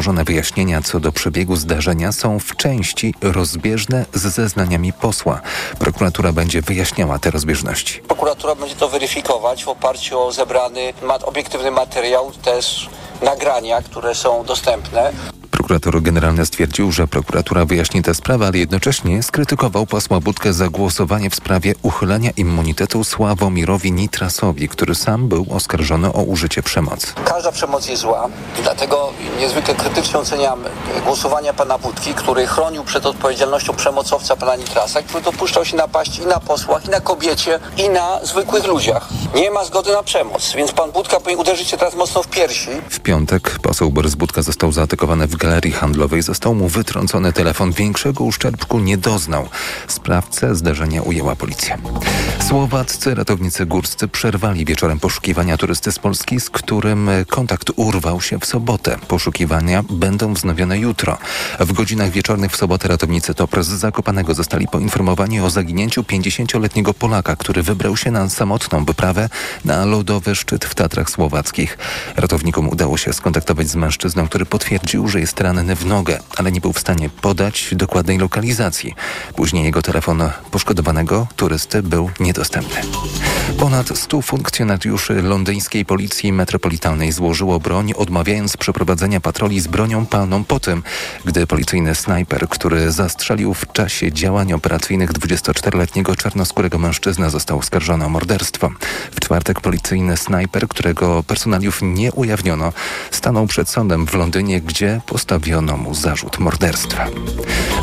złożone wyjaśnienia co do przebiegu zdarzenia są w części rozbieżne z zeznaniami posła. Prokuratura będzie wyjaśniała te rozbieżności. Prokuratura będzie to weryfikować w oparciu o zebrany obiektywny materiał, też nagrania, które są dostępne. Prokurator generalny stwierdził, że prokuratura wyjaśni tę sprawę, ale jednocześnie skrytykował posła Budkę za głosowanie w sprawie uchylenia immunitetu Sławomirowi Nitrasowi, który sam był oskarżony o użycie przemocy. Każda przemoc jest zła i dlatego niezwykle krytycznie oceniamy głosowania pana Budki, który chronił przed odpowiedzialnością przemocowca pana Nitrasa, który dopuszczał się napaść i na posłach, i na kobiecie, i na zwykłych ludziach. Nie ma zgody na przemoc, więc pan Budka powinien uderzyć się teraz mocno w piersi. W piątek poseł Borys Budka został zaatakowany w galerii handlowej. Został mu wytrącony telefon. Większego uszczerbku nie doznał. Sprawcę zdarzenia ujęła policja. Słowaccy ratownicy górscy przerwali wieczorem poszukiwania turysty z Polski, z którym kontakt urwał się w sobotę. Poszukiwania będą wznowione jutro. W godzinach wieczornych w sobotę ratownicy TOPR z Zakopanego zostali poinformowani o zaginięciu 50-letniego Polaka, który wybrał się na samotną wyprawę na lodowy szczyt w Tatrach Słowackich. Ratownikom udało się skontaktować z mężczyzną, który potwierdził, że jest ranny w nogę, ale nie był w stanie podać dokładnej lokalizacji. Później jego telefon poszkodowanego turysty był niedostępny. Ponad 100 funkcjonariuszy londyńskiej policji metropolitalnej złożyło broń, odmawiając przeprowadzenia patroli z bronią palną po tym, gdy policyjny snajper, który zastrzelił w czasie działań operacyjnych 24-letniego czarnoskórego mężczyznę został oskarżony o morderstwo. W czwartek policyjny snajper, którego personaliów nie ujawniono, stanął przed sądem w Londynie, gdzie postawiono mu zarzut morderstwa.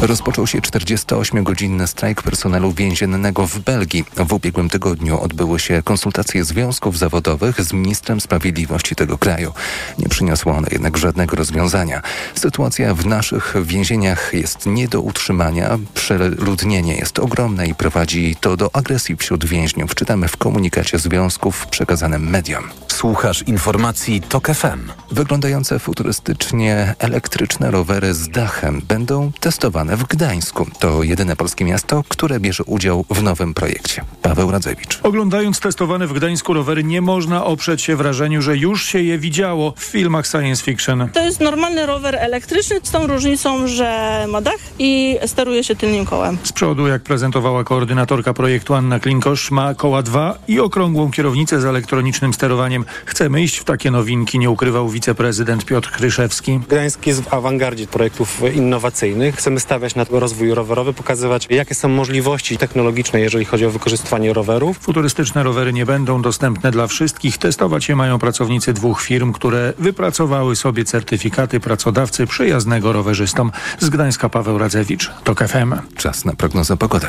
Rozpoczął się 48-godzinny strajk personelu więziennego w Belgii. W ubiegłym tygodniu odbyły się konsultacje związków zawodowych z ministrem sprawiedliwości tego kraju. Nie przyniosło one jednak żadnego rozwiązania. Sytuacja w naszych więzieniach jest nie do utrzymania. Przeludnienie jest ogromne i prowadzi to do agresji wśród więźniów. Czytamy w komunikacie związków przekazanym mediom. Słuchasz informacji TOK FM. Wyglądające futurystycznie elektryczne rowery z dachem będą testowane w Gdańsku. To jedyne polskie miasto, które bierze udział w nowym projekcie. Paweł Radzewicz. Oglądając testowane w Gdańsku rowery nie można oprzeć się wrażeniu, że już się je widziało w filmach science fiction. To jest normalny rower elektryczny z tą różnicą, że ma dach i steruje się tylnym kołem. Z przodu, jak prezentowała koordynatorka projektu Anna Klinkosz, ma koła 2 i okrągłą kierownicę z elektronicznym sterowaniem. Chcemy iść w takie nowinki, nie ukrywał wiceprezydent Piotr Kryszewski. Gdańsk jest w awangardzie projektów innowacyjnych. Chcemy stawiać na rozwój rowerowy, pokazywać jakie są możliwości technologiczne, jeżeli chodzi o wykorzystywanie rowerów. Futurystyczne rowery nie będą dostępne dla wszystkich. Testować je mają pracownicy dwóch firm, które wypracowały sobie certyfikaty pracodawcy przyjaznego rowerzystom. Z Gdańska Paweł Radzewicz, TOK FM. Czas na prognozę pogody.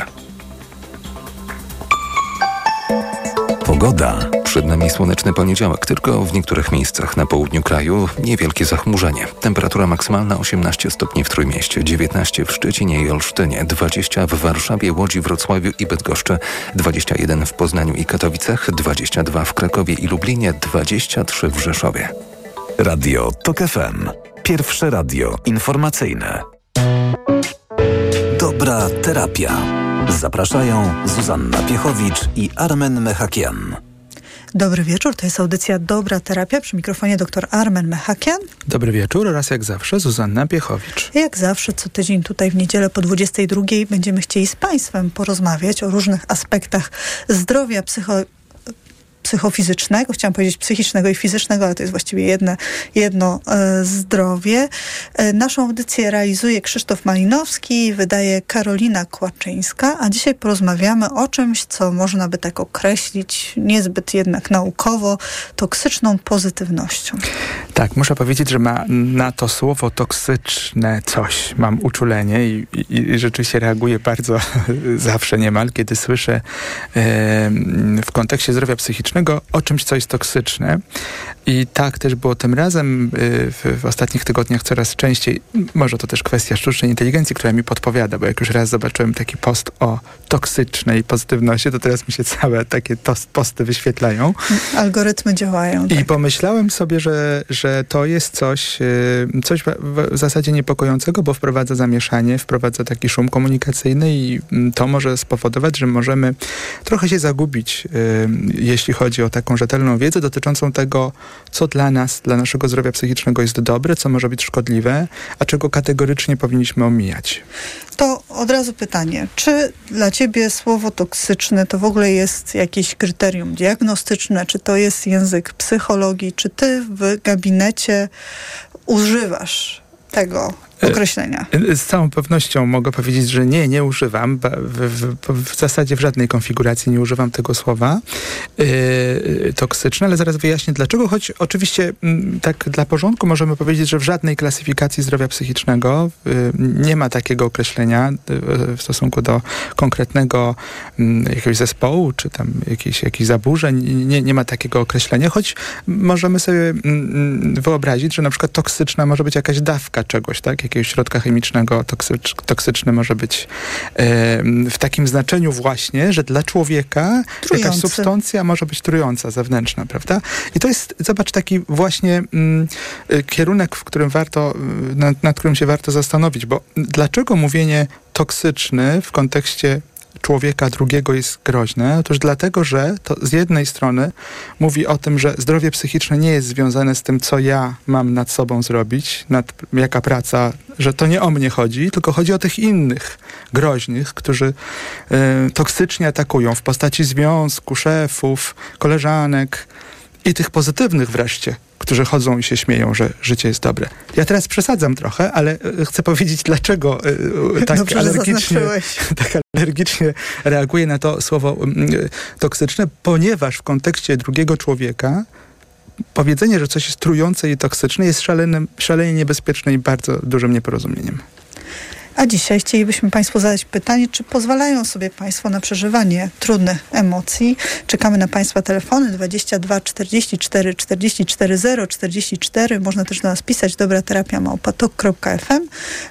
Pogoda. Przed nami słoneczny poniedziałek, tylko w niektórych miejscach na południu kraju niewielkie zachmurzenie. Temperatura maksymalna 18 stopni w Trójmieście, 19 w Szczecinie i Olsztynie, 20 w Warszawie, Łodzi, Wrocławiu i Bydgoszczy, 21 w Poznaniu i Katowicach, 22 w Krakowie i Lublinie, 23 w Rzeszowie. Radio TOK FM. Pierwsze radio informacyjne. Dobra terapia. Zapraszają Zuzanna Piechowicz i Armen Mechakian. Dobry wieczór, to jest audycja Dobra Terapia przy mikrofonie dr Armen Mechakian. Dobry wieczór oraz jak zawsze Zuzanna Piechowicz. Jak zawsze co tydzień tutaj w niedzielę po 22 będziemy chcieli z Państwem porozmawiać o różnych aspektach zdrowia psycho psychofizycznego, chciałam powiedzieć psychicznego i fizycznego, ale to jest właściwie jedno, jedno e, zdrowie. E, naszą audycję realizuje Krzysztof Malinowski, wydaje Karolina Kłaczyńska, a dzisiaj porozmawiamy o czymś, co można by tak określić, niezbyt jednak naukowo, toksyczną pozytywnością. Tak, muszę powiedzieć, że ma na to słowo toksyczne coś. Mam uczulenie i, i, i rzeczywiście reaguję bardzo zawsze niemal, kiedy słyszę w kontekście zdrowia psychicznego o czymś, co jest toksyczne. I tak też było tym razem y, w, w, ostatnich tygodniach coraz częściej. Może to też kwestia sztucznej inteligencji, która mi podpowiada, bo jak już raz zobaczyłem taki post o toksycznej pozytywności, to teraz mi się całe takie posty wyświetlają. Algorytmy działają. I tak. pomyślałem sobie, że, że to jest coś, y, coś w zasadzie niepokojącego, bo wprowadza zamieszanie, wprowadza taki szum komunikacyjny i mm, to może spowodować, że możemy trochę się zagubić, y, jeśli chodzi chodzi o taką rzetelną wiedzę dotyczącą tego, co dla nas, dla naszego zdrowia psychicznego jest dobre, co może być szkodliwe, a czego kategorycznie powinniśmy omijać. To od razu pytanie, czy dla ciebie słowo toksyczne to w ogóle jest jakieś kryterium diagnostyczne, czy to jest język psychologii, czy ty w gabinecie używasz tego określenia? Z całą pewnością mogę powiedzieć, że nie, nie używam. W, w, w zasadzie w żadnej konfiguracji nie używam tego słowa yy, toksyczne, ale zaraz wyjaśnię dlaczego. Choć oczywiście m, tak dla porządku możemy powiedzieć, że w żadnej klasyfikacji zdrowia psychicznego yy, nie ma takiego określenia yy, w stosunku do konkretnego m, jakiegoś zespołu, czy tam jakichś, jakichś zaburzeń. Nie, nie ma takiego określenia, choć możemy sobie m, wyobrazić, że na przykład toksyczna może być jakaś dawka czegoś, tak? Jakiegoś środka chemicznego toksycz, toksyczny może być w takim znaczeniu właśnie, że dla człowieka Trujący. jakaś substancja może być trująca, zewnętrzna, prawda? I to jest, zobacz, taki właśnie mm, kierunek, w którym warto, nad, nad którym się warto zastanowić, bo dlaczego mówienie toksyczny w kontekście człowieka drugiego jest groźne? Otóż dlatego, że to z jednej strony mówi o tym, że zdrowie psychiczne nie jest związane z tym, co ja mam nad sobą zrobić, nad, jaka praca, że to nie o mnie chodzi, tylko chodzi o tych innych groźnych, którzy y, toksycznie atakują w postaci związku, szefów, koleżanek i tych pozytywnych wreszcie, którzy chodzą i się śmieją, że życie jest dobre. Ja teraz przesadzam trochę, ale chcę powiedzieć, dlaczego tak Dobrze, alergicznie, tak alergicznie reaguję na to słowo toksyczne, ponieważ w kontekście drugiego człowieka powiedzenie, że coś jest trujące i toksyczne jest szalenym, szalenie niebezpieczne i bardzo dużym nieporozumieniem. A dzisiaj chcielibyśmy Państwu zadać pytanie, czy pozwalają sobie Państwo na przeżywanie trudnych emocji? Czekamy na Państwa telefony 22 44 44 0 44. Można też do nas pisać dobra terapia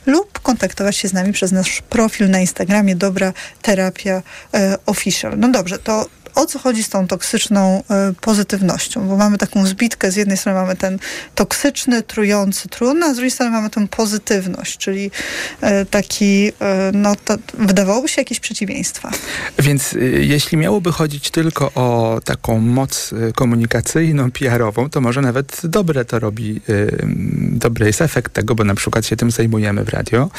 lub kontaktować się z nami przez nasz profil na Instagramie dobra terapia e, official. No dobrze, to o co chodzi z tą toksyczną y, pozytywnością, bo mamy taką zbitkę, z jednej strony mamy ten toksyczny, trujący, trudny, a z drugiej strony mamy tę pozytywność, czyli y, taki, y, no to wydawałoby się jakieś przeciwieństwa. Więc jeśli miałoby chodzić tylko o taką moc komunikacyjną, PR-ową, to może nawet dobre to robi, dobry jest efekt tego, bo na przykład się tym zajmujemy w radio.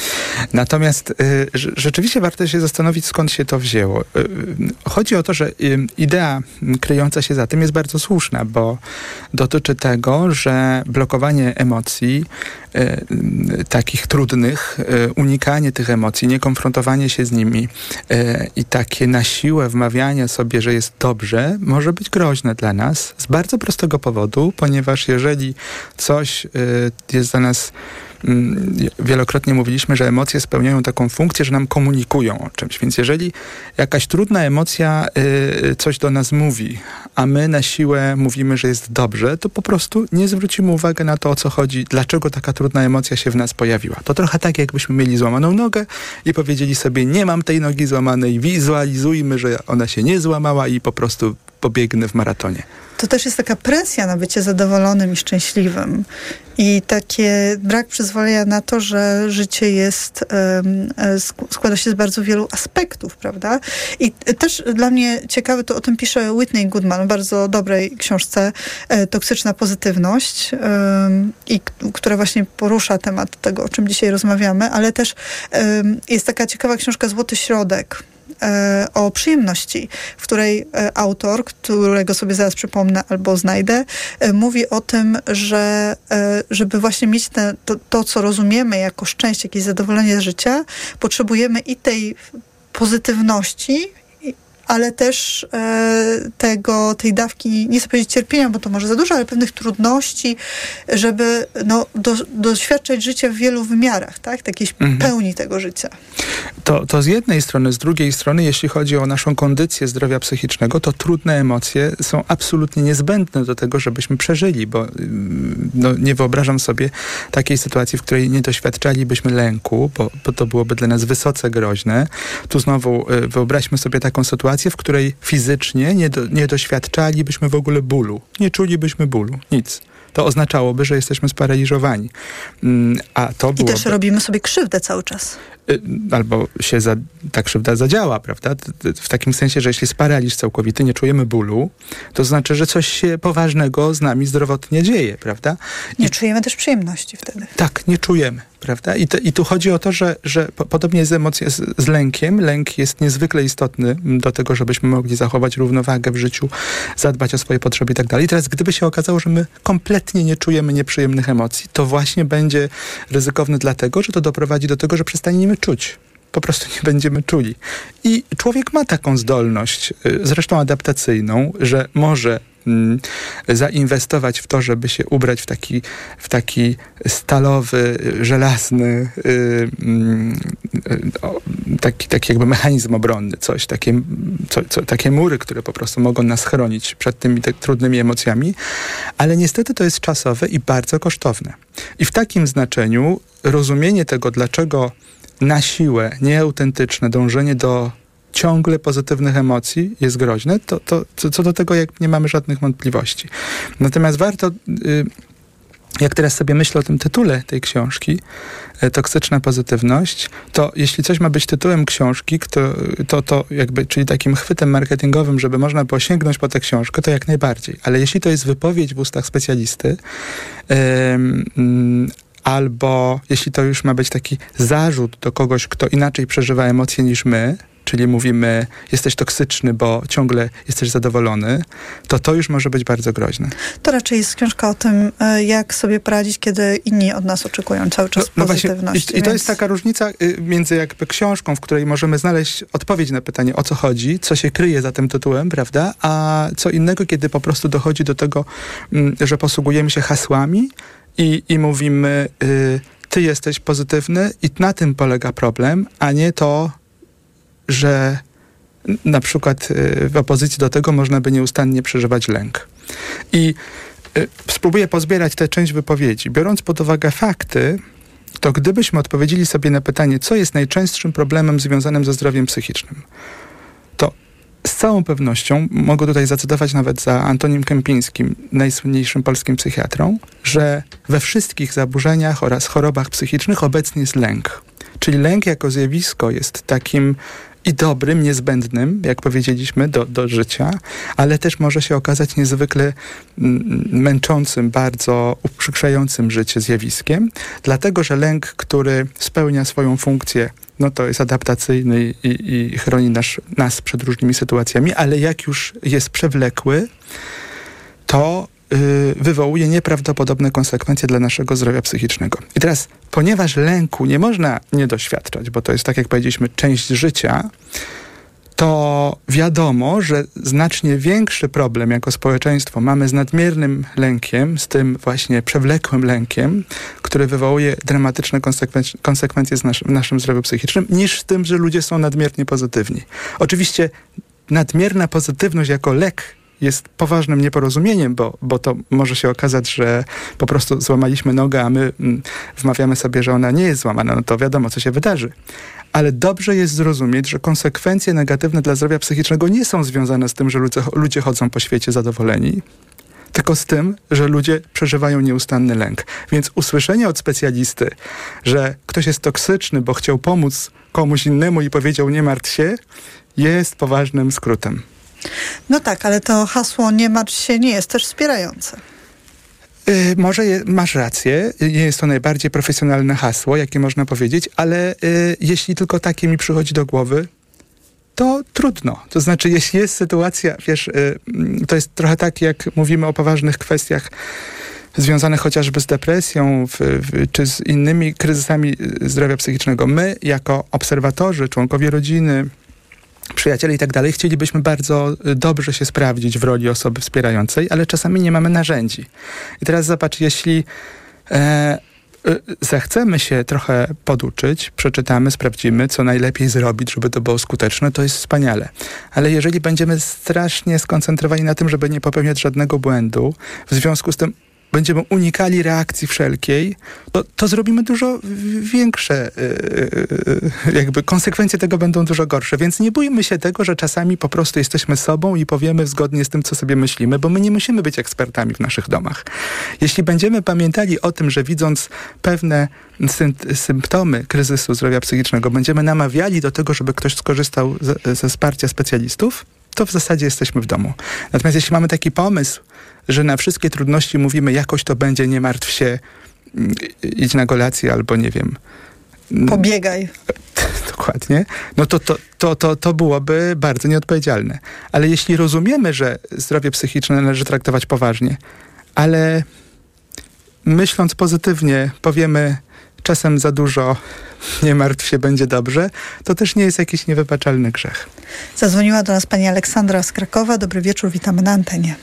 Natomiast rzeczywiście warto się zastanowić, skąd się to wzięło. Chodzi o to, że idea kryjąca się za tym jest bardzo słuszna, bo dotyczy tego, że blokowanie emocji e, takich trudnych, e, unikanie tych emocji, niekonfrontowanie się z nimi e, i takie na siłę wmawianie sobie, że jest dobrze, może być groźne dla nas z bardzo prostego powodu, ponieważ jeżeli coś jest dla nas wielokrotnie mówiliśmy, że emocje spełniają taką funkcję, że nam komunikują o czymś. Więc jeżeli jakaś trudna emocja y, coś do nas mówi, a my na siłę mówimy, że jest dobrze, to po prostu nie zwrócimy uwagi na to, o co chodzi, dlaczego taka trudna emocja się w nas pojawiła. To trochę tak, jakbyśmy mieli złamaną nogę i powiedzieli sobie, nie mam tej nogi złamanej, wizualizujmy, że ona się nie złamała i po prostu pobiegnę w maratonie to też jest taka presja na bycie zadowolonym i szczęśliwym. I takie brak przyzwolenia na to, że życie jest, um, składa się z bardzo wielu aspektów, prawda? I też dla mnie ciekawe, to o tym pisze Whitney Goodman w bardzo dobrej książce e, Toksyczna pozytywność, i która właśnie porusza temat tego, o czym dzisiaj rozmawiamy, ale też jest taka ciekawa książka Złoty Środek E, o przyjemności, w której e, autor, którego sobie zaraz przypomnę albo znajdę, e, mówi o tym, że żeby właśnie mieć te, to, to, co rozumiemy jako szczęście, jakieś zadowolenie z życia, potrzebujemy i tej pozytywności, ale też e, tego, tej dawki, nie chcę powiedzieć cierpienia, bo to może za dużo, ale pewnych trudności, żeby no, do, doświadczać życia w wielu wymiarach, tak? Takiej mhm. pełni tego życia. To, to z jednej strony, z drugiej strony, jeśli chodzi o naszą kondycję zdrowia psychicznego, to trudne emocje są absolutnie niezbędne do tego, żebyśmy przeżyli, bo mm, no, nie wyobrażam sobie takiej sytuacji, w której nie doświadczalibyśmy lęku, bo, bo to byłoby dla nas wysoce groźne. Tu znowu y, wyobraźmy sobie taką sytuację, sytuację, w której fizycznie nie, do, nie doświadczalibyśmy w ogóle bólu. Nie czulibyśmy bólu. Nic. to oznaczałoby, że jesteśmy sparaliżowani. Mm, A to I byłoby... też robimy sobie krzywdę cały czas. Y, albo się za, ta krzywda zadziała, prawda? W takim sensie, że jeśli jest paraliż całkowity, nie czujemy bólu, to znaczy, że coś się poważnego z nami zdrowotnie dzieje, prawda? I Nie czujemy też przyjemności wtedy. tak, nie czujemy, prawda? I, te, i tu chodzi o to, że, że po, podobnie jest emocja z, z lękiem. Lęk jest niezwykle istotny m, do tego, żebyśmy mogli zachować równowagę w życiu, zadbać o swoje potrzeby i tak dalej. Teraz, gdyby się okazało, że my kompletnie nie czujemy nieprzyjemnych emocji, to właśnie będzie ryzykowne dlatego, że to doprowadzi do tego, że przestaniemy czuć. Po prostu nie będziemy czuli. I człowiek ma taką zdolność, y, zresztą adaptacyjną, że może mm, zainwestować w to, żeby się ubrać w taki, w taki stalowy, żelazny, y, mm, taki, taki jakby mechanizm obronny, coś, takie, co, co, takie mury, które po prostu mogą nas chronić przed tymi trudnymi emocjami, ale niestety to jest czasowe i bardzo kosztowne. I w takim znaczeniu rozumienie tego, dlaczego na siłę, nieautentyczne dążenie do ciągle pozytywnych emocji jest groźne, to, to, co do tego jak nie mamy żadnych wątpliwości. Natomiast warto, y, jak teraz sobie myślę o tym tytule tej książki, y, Toksyczna pozytywność, to jeśli coś ma być tytułem książki, to, to, to jakby, czyli takim chwytem marketingowym, żeby można było sięgnąć po tę książkę, to jak najbardziej. Ale jeśli to jest wypowiedź w ustach specjalisty, mm, albo jeśli to już ma być taki zarzut do kogoś, kto inaczej przeżywa emocje niż my, czyli mówimy, jesteś toksyczny, bo ciągle jesteś zadowolony, to to już może być bardzo groźne. To raczej jest książka o tym, e, jak sobie poradzić, kiedy inni od nas oczekują cały czas No, właśnie, pozytywności. i, I to więc- jest taka różnica y, między jakby książką, w której możemy znaleźć odpowiedź na pytanie, o co chodzi, co się kryje za tym tytułem, prawda, a co innego, kiedy po prostu dochodzi do tego, mm, że posługujemy się hasłami i, i mówimy, y, ty jesteś pozytywny i na tym polega problem, a nie to, że na przykład y, w opozycji do tego można by nieustannie przeżywać lęk. I y, spróbuję pozbierać tę część wypowiedzi. Biorąc pod uwagę fakty, to gdybyśmy odpowiedzieli sobie na pytanie, co jest najczęstszym problemem związanym ze zdrowiem psychicznym, z całą pewnością mogę tutaj zacytować nawet za Antonim Kępińskim, najsłynniejszym polskim psychiatrą, że we wszystkich zaburzeniach oraz chorobach psychicznych obecny jest lęk. Czyli lęk jako zjawisko jest takim i dobrym, niezbędnym, jak powiedzieliśmy, do, do życia, ale też może się okazać niezwykle mm, męczącym, bardzo uprzykrzającym życie zjawiskiem, dlatego że lęk, który spełnia swoją funkcję, no to jest adaptacyjny i, i chroni nasz, nas przed różnymi sytuacjami, ale jak już jest przewlekły, to y, wywołuje nieprawdopodobne konsekwencje dla naszego zdrowia psychicznego. I teraz, ponieważ lęku nie można nie doświadczać, bo to jest, tak jak powiedzieliśmy, część życia, to wiadomo, że znacznie większy problem jako społeczeństwo mamy z nadmiernym lękiem, z tym właśnie przewlekłym lękiem, który wywołuje dramatyczne konsekwen- konsekwencje w naszym zdrowiu psychicznym, niż z tym, że ludzie są nadmiernie pozytywni. Oczywiście nadmierna pozytywność jako lek jest poważnym nieporozumieniem, bo, bo to może się okazać, że po prostu złamaliśmy nogę, a my mm, wmawiamy sobie, że ona nie jest złamana, no to wiadomo, co się wydarzy. Ale dobrze jest zrozumieć, że konsekwencje negatywne dla zdrowia psychicznego nie są związane z tym, że ludzie, ludzie chodzą po świecie zadowoleni, tylko z tym, że ludzie przeżywają nieustanny lęk. Więc usłyszenie od specjalisty, że ktoś jest toksyczny, bo chciał pomóc komuś innemu i powiedział nie martw się, jest poważnym skrótem. No tak, ale to hasło nie martw się nie jest też wspierające. Y, może je, masz rację, y, nie jest to najbardziej profesjonalne hasło, jakie można powiedzieć, ale y, jeśli tylko takie mi przychodzi do głowy, to trudno. To znaczy, jeśli jest sytuacja, wiesz, y, mm, to jest trochę tak, jak mówimy o poważnych kwestiach związanych chociażby z depresją w, w, czy z innymi kryzysami y, zdrowia psychicznego. My, jako obserwatorzy, członkowie rodziny, przyjaciele i tak dalej, chcielibyśmy bardzo y, dobrze się sprawdzić w roli osoby wspierającej, ale czasami nie mamy narzędzi. I teraz zobacz, jeśli e, y, zechcemy się trochę poduczyć, przeczytamy, sprawdzimy, co najlepiej zrobić, żeby to było skuteczne, to jest wspaniale. Ale jeżeli będziemy strasznie skoncentrowani na tym, żeby nie popełniać żadnego błędu, w związku z tym będziemy unikali reakcji wszelkiej, to, to zrobimy dużo większe, yy, jakby konsekwencje tego będą dużo gorsze. Więc nie bójmy się tego, że czasami po prostu jesteśmy sobą i powiemy zgodnie z tym, co sobie myślimy, bo my nie musimy być ekspertami w naszych domach. Jeśli będziemy pamiętali o tym, że widząc pewne sym- symptomy kryzysu zdrowia psychicznego, będziemy namawiali do tego, żeby ktoś skorzystał ze, ze wsparcia specjalistów, to w zasadzie jesteśmy w domu. Natomiast jeśli mamy taki pomysł, że na wszystkie trudności mówimy, jakoś to będzie, nie martw się, mm, idź na kolację albo nie wiem. Pobiegaj. Dokładnie. No to, to, to, to, to byłoby bardzo nieodpowiedzialne. Ale jeśli rozumiemy, że zdrowie psychiczne należy traktować poważnie, ale myśląc pozytywnie powiemy czasem za dużo, nie martw się, będzie dobrze, to też nie jest jakiś niewybaczalny grzech. Zadzwoniła do nas pani Aleksandra z Krakowa. Dobry wieczór, witamy na antenie.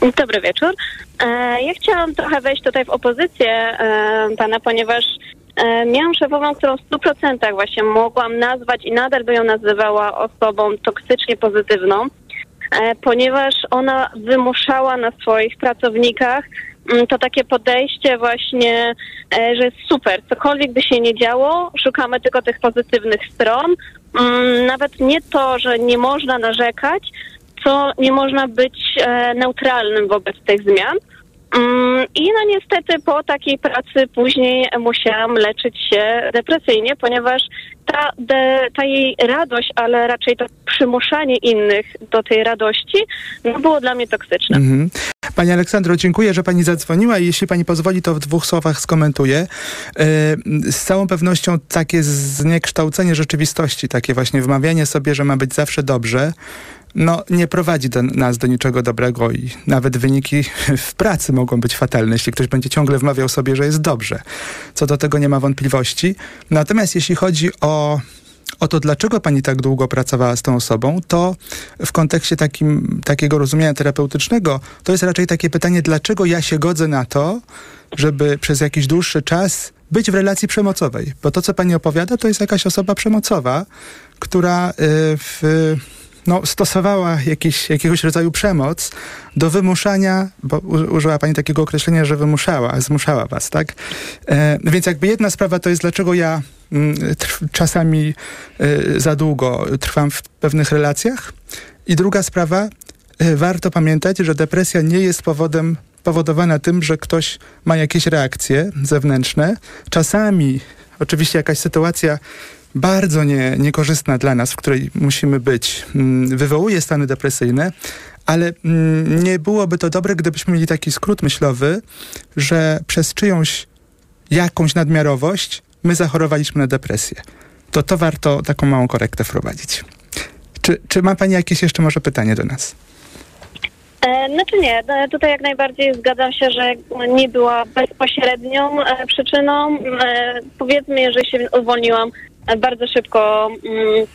Dobry wieczór. E, Ja chciałam trochę wejść tutaj w opozycję e, pana, ponieważ e, miałam szefową, którą w 100% właśnie mogłam nazwać i nadal by ją nazywała osobą toksycznie pozytywną, ponieważ ona wymuszała na swoich pracownikach mm, to takie podejście właśnie, że jest super, cokolwiek by się nie działo, szukamy tylko tych pozytywnych stron. Mm, Nawet nie to, że nie można narzekać, co nie można być e, neutralnym wobec tych zmian. Mm, I no niestety po takiej pracy później musiałam leczyć się depresyjnie, ponieważ ta, de, ta jej radość, ale raczej to przymuszanie innych do tej radości, no było dla mnie toksyczne. Mhm. Pani Aleksandro, dziękuję, że pani zadzwoniła i jeśli pani pozwoli, to w dwóch słowach skomentuję. E, Z całą pewnością takie zniekształcenie rzeczywistości, takie właśnie wmawianie sobie, że ma być zawsze dobrze, no nie prowadzi do, nas do niczego dobrego i nawet wyniki w pracy mogą być fatalne, jeśli ktoś będzie ciągle wmawiał sobie, że jest dobrze. Co do tego nie ma wątpliwości. Natomiast jeśli chodzi o o to, dlaczego pani tak długo pracowała z tą osobą, to w kontekście takim, takiego rozumienia terapeutycznego, to jest raczej takie pytanie, dlaczego ja się godzę na to, żeby przez jakiś dłuższy czas być w relacji przemocowej. Bo to, co pani opowiada, to jest jakaś osoba przemocowa, która y, w, no, stosowała jakiś, jakiegoś rodzaju przemoc do wymuszania, bo użyła pani takiego określenia, że wymuszała, zmuszała was, tak? E, więc jakby jedna sprawa to jest, dlaczego ja mm, trw, czasami y, za długo trwam w pewnych relacjach. I druga sprawa, y, warto pamiętać, że depresja nie jest powodem powodowana tym, że ktoś ma jakieś reakcje zewnętrzne. Czasami oczywiście jakaś sytuacja bardzo nie, niekorzystna dla nas, w której musimy być, mm, wywołuje stany depresyjne, ale mm, nie byłoby to dobre, gdybyśmy mieli taki skrót myślowy, że przez czyjąś jakąś nadmiarowość my zachorowaliśmy na depresję. To to warto taką małą korektę wprowadzić. Czy, czy ma Pani jakieś jeszcze może pytanie do nas? E, Znaczy nie, e, tutaj jak najbardziej zgadzam się, że nie była bezpośrednią e, przyczyną. E, Powiedzmy, jeżeli się uwolniłam bardzo szybko, mm,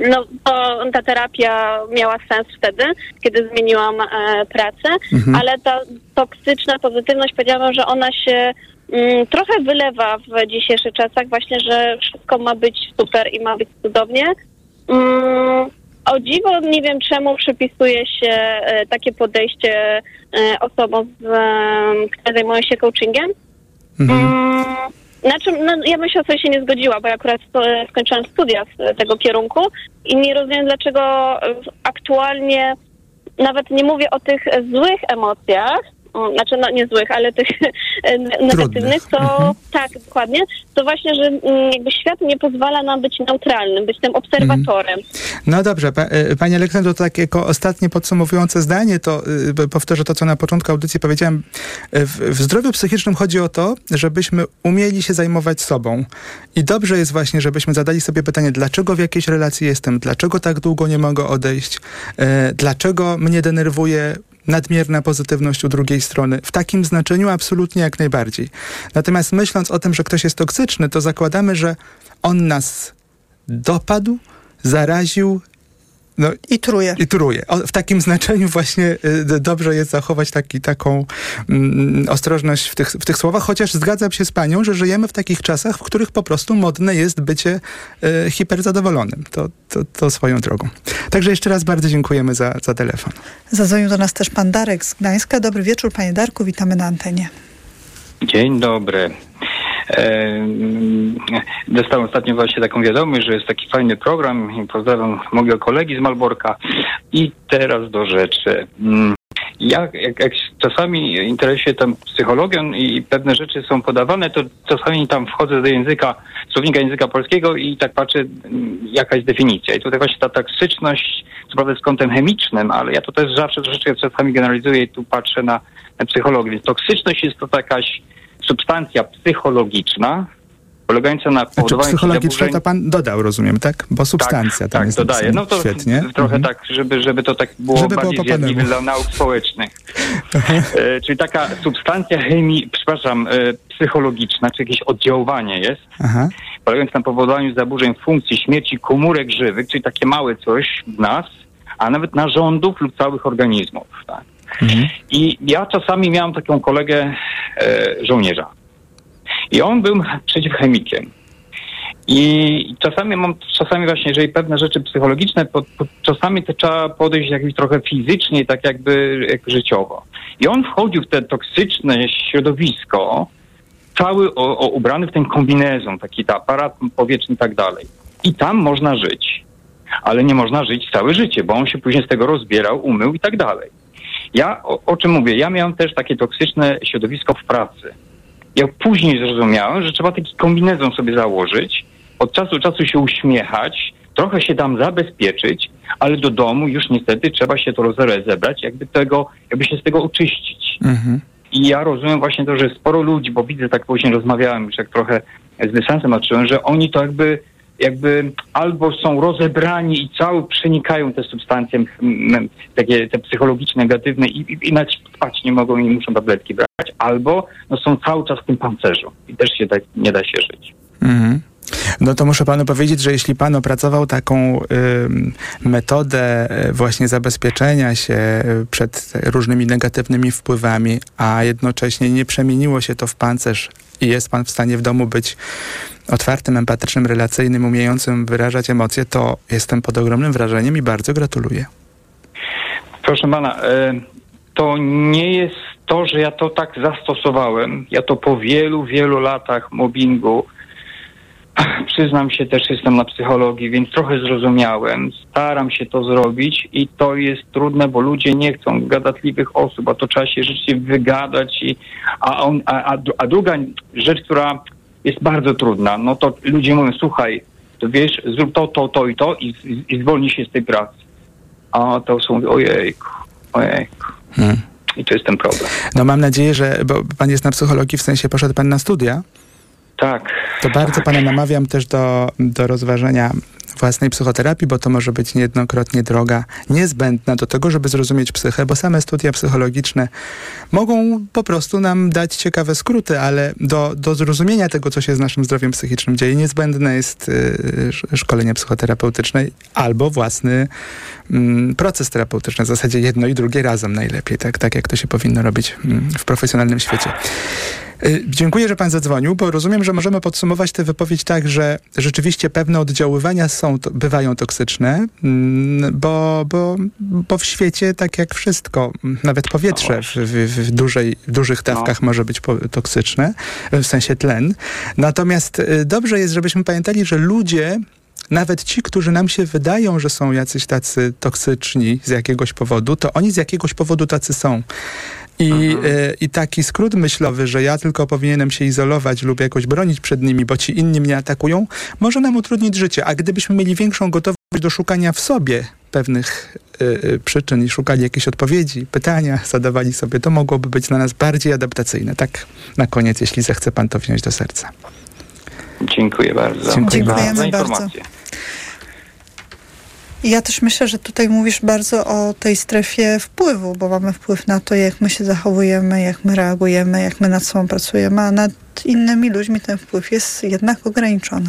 no to ta terapia miała sens wtedy, kiedy zmieniłam e, pracę, ale ta toksyczna pozytywność powiedziałabym, że ona się mm, trochę wylewa w dzisiejszych czasach właśnie, że wszystko ma być super i ma być cudownie. Mm, o dziwo nie wiem czemu przypisuje się e, takie podejście e, osobom, z, które zajmują się coachingiem. Mm, Znaczy, no, ja bym się o coś nie zgodziła, bo ja akurat skończyłam studia z tego kierunku i nie rozumiem, dlaczego aktualnie nawet nie mówię o tych złych emocjach, znaczy no nie złych, ale tych e, negatywnych, to tak, dokładnie, to właśnie, że mm, jakby świat nie pozwala nam być neutralnym, być tym obserwatorem. No dobrze, pa, e, Pani Aleksandro, to tak jako ostatnie podsumowujące zdanie, to y, powtórzę to, co na początku audycji powiedziałem. E, W, w zdrowiu psychicznym chodzi o to, żebyśmy umieli się zajmować sobą. I dobrze jest właśnie, żebyśmy zadali sobie pytanie, dlaczego w jakiejś relacji jestem, dlaczego tak długo nie mogę odejść, e, dlaczego mnie denerwuje nadmierna pozytywność u drugiej strony. W takim znaczeniu absolutnie jak najbardziej. Natomiast myśląc o tym, że ktoś jest toksyczny, to zakładamy, że on nas dopadł, zaraził No, I truje. I truje. O, w takim znaczeniu właśnie y, dobrze jest zachować taki, taką mm, ostrożność w tych, w tych słowach, chociaż zgadzam się z panią, że żyjemy w takich czasach, w których po prostu modne jest bycie y, hiperzadowolonym. To, to, to swoją drogą. Także jeszcze raz bardzo dziękujemy za, za telefon. Zadzwonił do nas też pan Darek z Gdańska. Dobry wieczór, panie Darku, witamy na antenie. Dzień dobry. Dostałem ostatnio właśnie taką wiadomość, że jest taki fajny program i pozdrawiam mojego kolegi z Malborka. I teraz do rzeczy. Mm, Ja jak, jak czasami interesuję tam psychologią i pewne rzeczy są podawane, to czasami tam wchodzę do języka, słownika języka polskiego i tak patrzę, mm, jaka jest definicja. I tutaj właśnie ta toksyczność, co prawda z kątem chemicznym, ale ja to też zawsze troszeczkę czasami generalizuję i tu patrzę na, na psychologię. Więc toksyczność jest to jakaś substancja psychologiczna, polegająca na Znaczy powodowaniu psychologiczne zaburzeń... to pan dodał, rozumiem, tak? Bo substancja tak, tam tak, jest dodaję. No to Świetnie. trochę Mhm. tak, żeby, żeby to tak było Żeby bardziej zjadliwe dla nauk społecznych. e, czyli taka substancja chemii, przepraszam, e, psychologiczna, czy jakieś oddziaływanie jest, Aha. polegające na powodowaniu zaburzeń funkcji śmierci komórek żywych, czyli takie małe coś w nas, a nawet narządów lub całych organizmów. Tak? Mhm. I ja czasami miałem taką kolegę e, żołnierza. I on był przeciwchemikiem. I czasami mam, czasami właśnie, jeżeli pewne rzeczy psychologiczne, po, po, czasami to trzeba podejść jakby trochę fizycznie, tak jakby jak życiowo. I on wchodził w te toksyczne środowisko, cały o, o, ubrany w ten kombinezon, taki ta aparat powietrzny i tak dalej. I tam można żyć. Ale nie można żyć całe życie, bo on się później z tego rozbierał, umył i tak dalej. Ja o, o czym mówię? Ja miałem też takie toksyczne środowisko w pracy. Ja później zrozumiałem, że trzeba taki kombinezon sobie założyć, od czasu do czasu się uśmiechać, trochę się tam zabezpieczyć, ale do domu już niestety trzeba się to rozebrać, jakby tego, jakby się z tego oczyścić. Mhm. I ja rozumiem właśnie to, że sporo ludzi, bo widzę tak później rozmawiałem już jak trochę z dystansem patrzyłem, że oni to jakby jakby albo są rozebrani i cały przenikają te substancje takie te psychologiczne, negatywne i, i, i nawet spać nie mogą i muszą tabletki brać, albo no, są cały czas w tym pancerzu i też się tak nie da się żyć. Mhm. No to muszę panu powiedzieć, że jeśli pan opracował taką ym, metodę y, właśnie zabezpieczenia się y, przed różnymi negatywnymi wpływami, a jednocześnie nie przemieniło się to w pancerz i jest pan w stanie w domu być otwartym, empatycznym, relacyjnym, umiejącym wyrażać emocje, to jestem pod ogromnym wrażeniem i bardzo gratuluję. Proszę pana, e, to nie jest to, że ja to tak zastosowałem. Ja to po wielu, wielu latach mobbingu, przyznam się, też jestem na psychologii, więc trochę zrozumiałem. Staram się to zrobić i to jest trudne, bo ludzie nie chcą gadatliwych osób, a to trzeba się rzeczywiście wygadać. I, a, on, a, a, a druga rzecz, która jest bardzo trudna, no to ludzie mówią, słuchaj, to wiesz, zrób to, to, to i to i, i zwolnij się z tej pracy. A to są, ojejku, ojejku. Hmm. I to jest ten problem. No mam nadzieję, że, bo pan jest na psychologii, w sensie poszedł pan na studia, Tak. to bardzo pana namawiam też do, do rozważenia własnej psychoterapii, bo to może być niejednokrotnie droga niezbędna do tego, żeby zrozumieć psychę, bo same studia psychologiczne mogą po prostu nam dać ciekawe skróty, ale do, do zrozumienia tego, co się z naszym zdrowiem psychicznym dzieje, niezbędne jest y, sz- szkolenie psychoterapeutyczne albo własny mm, proces terapeutyczny, w zasadzie jedno i drugie razem najlepiej, tak, tak jak to się powinno robić mm, w profesjonalnym świecie. Y, Dziękuję, że pan zadzwonił, bo rozumiem, że możemy podsumować tę wypowiedź tak, że rzeczywiście pewne oddziaływania są, bywają toksyczne, mm, bo, bo, bo w świecie, tak jak wszystko, m, nawet powietrze w, w, w, dużej, w dużych dawkach może być toksyczne, w sensie tlen. Natomiast y, dobrze jest, żebyśmy pamiętali, że ludzie nawet ci, którzy nam się wydają, że są jacyś tacy toksyczni z jakiegoś powodu, to oni z jakiegoś powodu tacy są. I, e, I taki skrót myślowy, że ja tylko powinienem się izolować lub jakoś bronić przed nimi, bo ci inni mnie atakują, może nam utrudnić życie. A gdybyśmy mieli większą gotowość do szukania w sobie pewnych e, przyczyn i szukali jakichś odpowiedzi, pytania, zadawali sobie, to mogłoby być dla nas bardziej adaptacyjne. Tak na koniec, jeśli zechce pan to wziąć do serca. Dziękuję bardzo. Dziękujemy za, za bardzo. Ja też myślę, że tutaj mówisz bardzo o tej strefie wpływu, bo mamy wpływ na to, jak my się zachowujemy, jak my reagujemy, jak my nad sobą pracujemy, a na innymi ludźmi ten wpływ jest jednak ograniczony.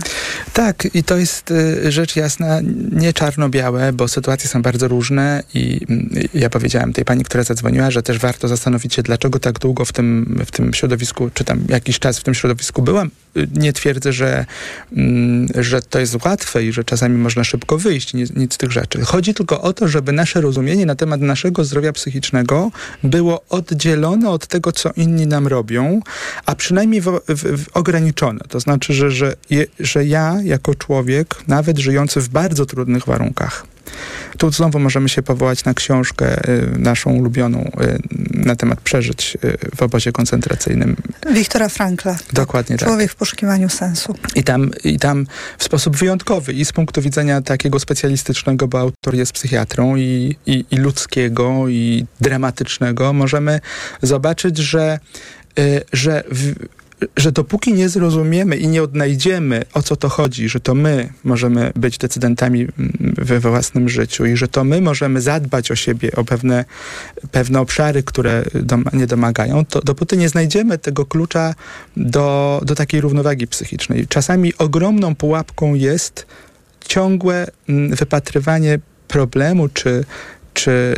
Tak, i to jest y, rzecz jasna, nie czarno-białe, bo sytuacje są bardzo różne i mm, ja powiedziałem tej pani, która zadzwoniła, że też warto zastanowić się, dlaczego tak długo w tym, w tym środowisku, czy tam jakiś czas w tym środowisku byłam. Y, Nie twierdzę, że, mm, że to jest łatwe i że czasami można szybko wyjść, nic, z tych rzeczy. Chodzi tylko o to, żeby nasze rozumienie na temat naszego zdrowia psychicznego było oddzielone od tego, co inni nam robią, a przynajmniej w, w, w ograniczone. To znaczy, że, że, je, że ja jako człowiek, nawet żyjący w bardzo trudnych warunkach, tu znowu możemy się powołać na książkę y, naszą ulubioną y, na temat przeżyć y, w obozie koncentracyjnym. Wiktora Frankla. Dokładnie tak. Człowiek w poszukiwaniu sensu. I tam, I tam w sposób wyjątkowy i z punktu widzenia takiego specjalistycznego, bo autor jest psychiatrą i, i, i ludzkiego, i dramatycznego, możemy zobaczyć, że, y, że w, że dopóki nie zrozumiemy i nie odnajdziemy, o co to chodzi, że to my możemy być decydentami mm, we własnym życiu i że to my możemy zadbać o siebie, o pewne, pewne obszary, które dom- nie domagają, to dopóty nie znajdziemy tego klucza do, do takiej równowagi psychicznej. Czasami ogromną pułapką jest ciągłe mm, wypatrywanie problemu czy czy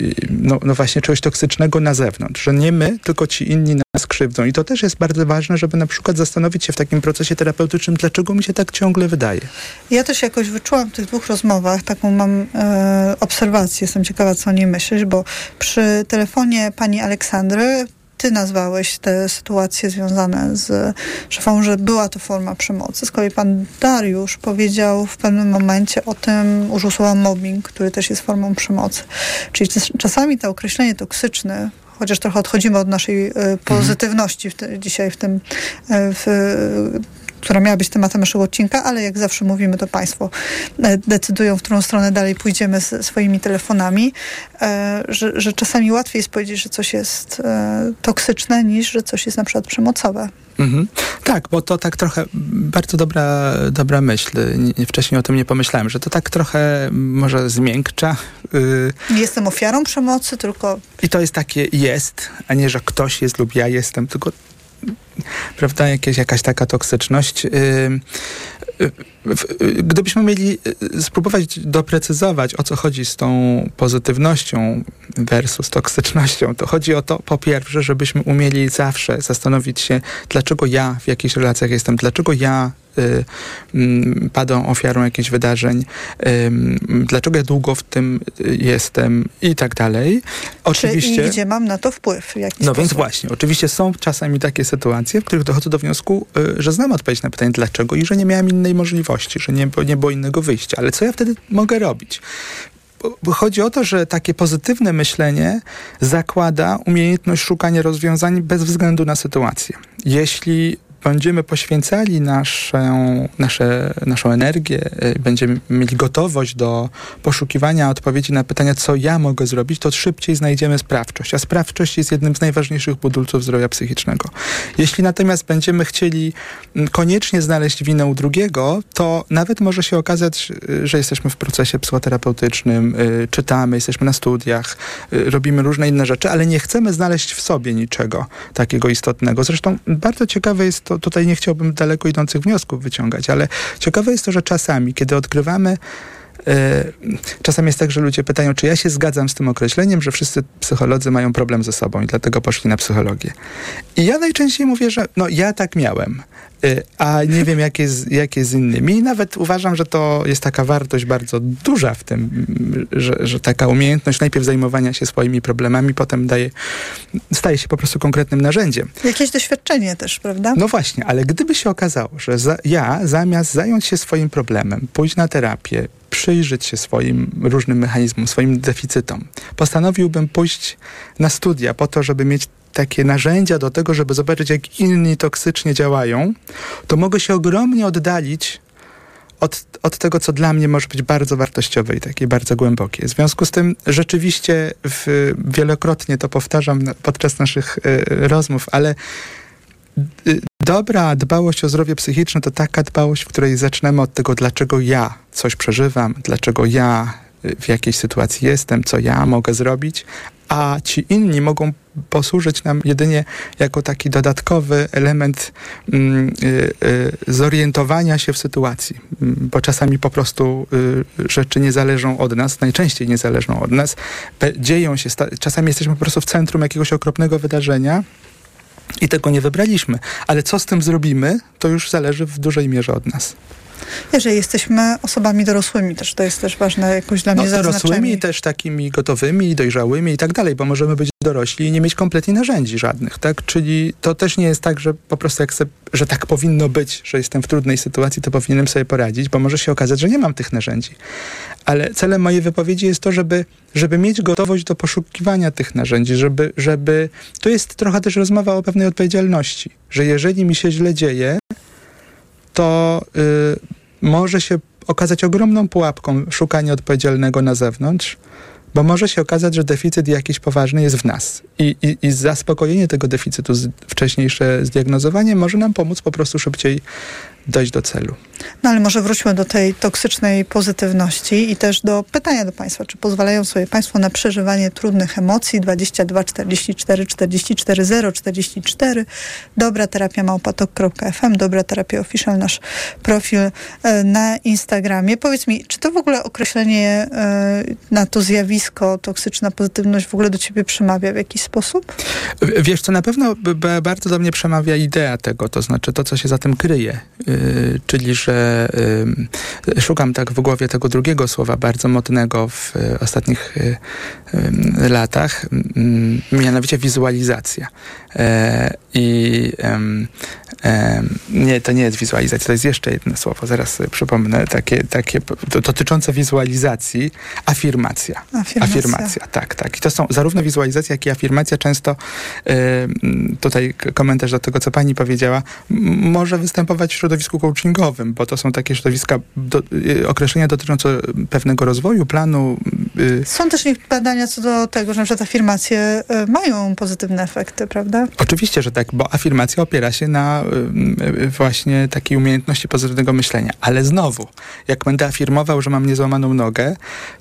yy, no, no właśnie czegoś toksycznego na zewnątrz, że nie my, tylko ci inni nas krzywdzą. I to też jest bardzo ważne, żeby na przykład zastanowić się w takim procesie terapeutycznym, dlaczego mi się tak ciągle wydaje. Ja też jakoś wyczułam w tych dwóch rozmowach, taką mam e, obserwację, jestem ciekawa, co o niej myślisz, bo przy telefonie pani Aleksandry ty nazwałeś te sytuacje związane z szefą, że była to forma przemocy. Z kolei pan Dariusz powiedział w pewnym momencie o tym, użył słowa mobbing, który też jest formą przemocy. Czyli czas- czasami to określenie toksyczne chociaż trochę odchodzimy od naszej e, pozytywności w te, dzisiaj w tym, e, w, która miała być tematem naszego odcinka, ale jak zawsze mówimy, to Państwo e, decydują, w którą stronę dalej pójdziemy swoimi telefonami, e, że, że czasami łatwiej jest powiedzieć, że coś jest e, toksyczne, niż że coś jest na przykład przemocowe. Mhm. Tak, bo to tak trochę bardzo dobra, dobra myśl. Nie, wcześniej o tym nie pomyślałem, że to tak trochę może zmiękcza. Nie jestem ofiarą przemocy, tylko I to jest takie jest, a nie, że ktoś jest lub ja jestem, tylko prawda, jakieś, jakaś taka toksyczność. Yy, Gdybyśmy mieli yy, spróbować doprecyzować, o co chodzi z tą pozytywnością versus toksycznością, to chodzi o to, po pierwsze, żebyśmy umieli zawsze zastanowić się, dlaczego ja w jakichś relacjach jestem, dlaczego ja y, mm, padam ofiarą jakichś wydarzeń, ym, dlaczego ja długo w tym y, jestem i tak dalej. Oczywiście. czy i gdzie mam na to wpływ. W jaki No sposób. więc właśnie, oczywiście są czasami takie sytuacje, w których dochodzę do wniosku, y, że znam odpowiedź na pytanie dlaczego i że nie miałem innej możliwości, że nie, nie było innego wyjścia. Ale co ja wtedy mogę robić? Chodzi o to, że takie pozytywne myślenie zakłada umiejętność szukania rozwiązań bez względu na sytuację. Jeśli będziemy poświęcali naszą, nasze, naszą energię, y, będziemy mieli gotowość do poszukiwania odpowiedzi na pytania, co ja mogę zrobić, to szybciej znajdziemy sprawczość. A sprawczość jest jednym z najważniejszych budulców zdrowia psychicznego. Jeśli natomiast będziemy chcieli mm, koniecznie znaleźć winę u drugiego, to nawet może się okazać, y, że jesteśmy w procesie psychoterapeutycznym, y, czytamy, jesteśmy na studiach, robimy różne inne rzeczy, ale nie chcemy znaleźć w sobie niczego takiego istotnego. Zresztą bardzo ciekawe jest to, tutaj nie chciałbym daleko idących wniosków wyciągać, ale ciekawe jest to, że czasami, kiedy odkrywamy E, Czasami jest tak, że ludzie pytają, czy ja się zgadzam z tym określeniem, że wszyscy psycholodzy mają problem ze sobą i dlatego poszli na psychologię. I ja najczęściej mówię, że no ja tak miałem, a nie wiem jak jest, jak jest z innymi. I nawet uważam, że to jest taka wartość bardzo duża w tym, że, że taka umiejętność najpierw zajmowania się swoimi problemami, potem daje, staje się po prostu konkretnym narzędziem. Jakieś doświadczenie też, prawda? No właśnie, ale gdyby się okazało, że za, ja zamiast zająć się swoim problemem, pójść na terapię, przyjrzeć się swoim różnym mechanizmom, swoim deficytom, postanowiłbym pójść na studia po to, żeby mieć takie narzędzia do tego, żeby zobaczyć, jak inni toksycznie działają, to mogę się ogromnie oddalić od, od tego, co dla mnie może być bardzo wartościowe i takie bardzo głębokie. W związku z tym rzeczywiście w, wielokrotnie to powtarzam podczas naszych y, rozmów, ale y, dobra dbałość o zdrowie psychiczne to taka dbałość, w której zaczynamy od tego, dlaczego ja coś przeżywam, dlaczego ja y, w jakiejś sytuacji jestem, co ja mogę zrobić, a ci inni mogą posłużyć nam jedynie jako taki dodatkowy element mm, y, y, zorientowania się w sytuacji, Mm, bo czasami po prostu y, rzeczy nie zależą od nas, najczęściej nie zależą od nas, dzieją się, czasami jesteśmy po prostu w centrum jakiegoś okropnego wydarzenia, i tego nie wybraliśmy. Ale co z tym zrobimy, to już zależy w dużej mierze od nas. Jeżeli jesteśmy osobami dorosłymi, też to jest też ważne jakoś dla No, mnie dorosłymi, zaznaczenie. też takimi gotowymi, dojrzałymi i tak dalej, bo możemy być dorośli i nie mieć kompletnie narzędzi żadnych, tak? Czyli to też nie jest tak, że po prostu jak se, że tak powinno być, że jestem w trudnej sytuacji, to powinienem sobie poradzić, bo może się okazać, że nie mam tych narzędzi. Ale celem mojej wypowiedzi jest to, żeby, żeby mieć gotowość do poszukiwania tych narzędzi, żeby, żeby... To jest trochę też rozmowa o pewnej odpowiedzialności, że jeżeli mi się źle dzieje, to y, może się okazać ogromną pułapką szukanie odpowiedzialnego na zewnątrz, bo może się okazać, że deficyt jakiś poważny jest w nas. I, i, i zaspokojenie tego deficytu, wcześniejsze zdiagnozowanie może nam pomóc po prostu szybciej dojść do celu. No ale może wróćmy do tej toksycznej pozytywności i też do pytania do Państwa. Czy pozwalają sobie Państwo na przeżywanie trudnych emocji? 22 44 44 0 44 Dobra terapia małpatok.fm Dobra terapia official, nasz profil e, na Instagramie. Powiedz mi, czy to w ogóle określenie e, na to zjawisko toksyczna pozytywność w ogóle do Ciebie przemawia w jakiś sposób? Wiesz, co na pewno bardzo do mnie przemawia idea tego, to znaczy to, co się za tym kryje. Yy, czyli, że yy, szukam tak w głowie tego drugiego słowa, bardzo modnego w y, ostatnich y, y, latach, mianowicie wizualizacja. E, I nie, to nie jest wizualizacja, to jest jeszcze jedno słowo, zaraz przypomnę, takie, takie dotyczące wizualizacji, afirmacja. Afirmacja. Afirmacja, tak, tak. I to są zarówno wizualizacja, jak i afirmacja często, y, tutaj komentarz do tego, co pani powiedziała, może występować w środowisku coachingowym, bo to są takie środowiska, do, y, określenia dotyczące pewnego rozwoju, planu. Y, Są też badania co do tego, że przykład afirmacje mają pozytywne efekty, prawda? Oczywiście, że tak, bo afirmacja opiera się na y, y, właśnie takiej umiejętności pozytywnego myślenia. Ale znowu, jak będę afirmował, że mam niezłamaną nogę,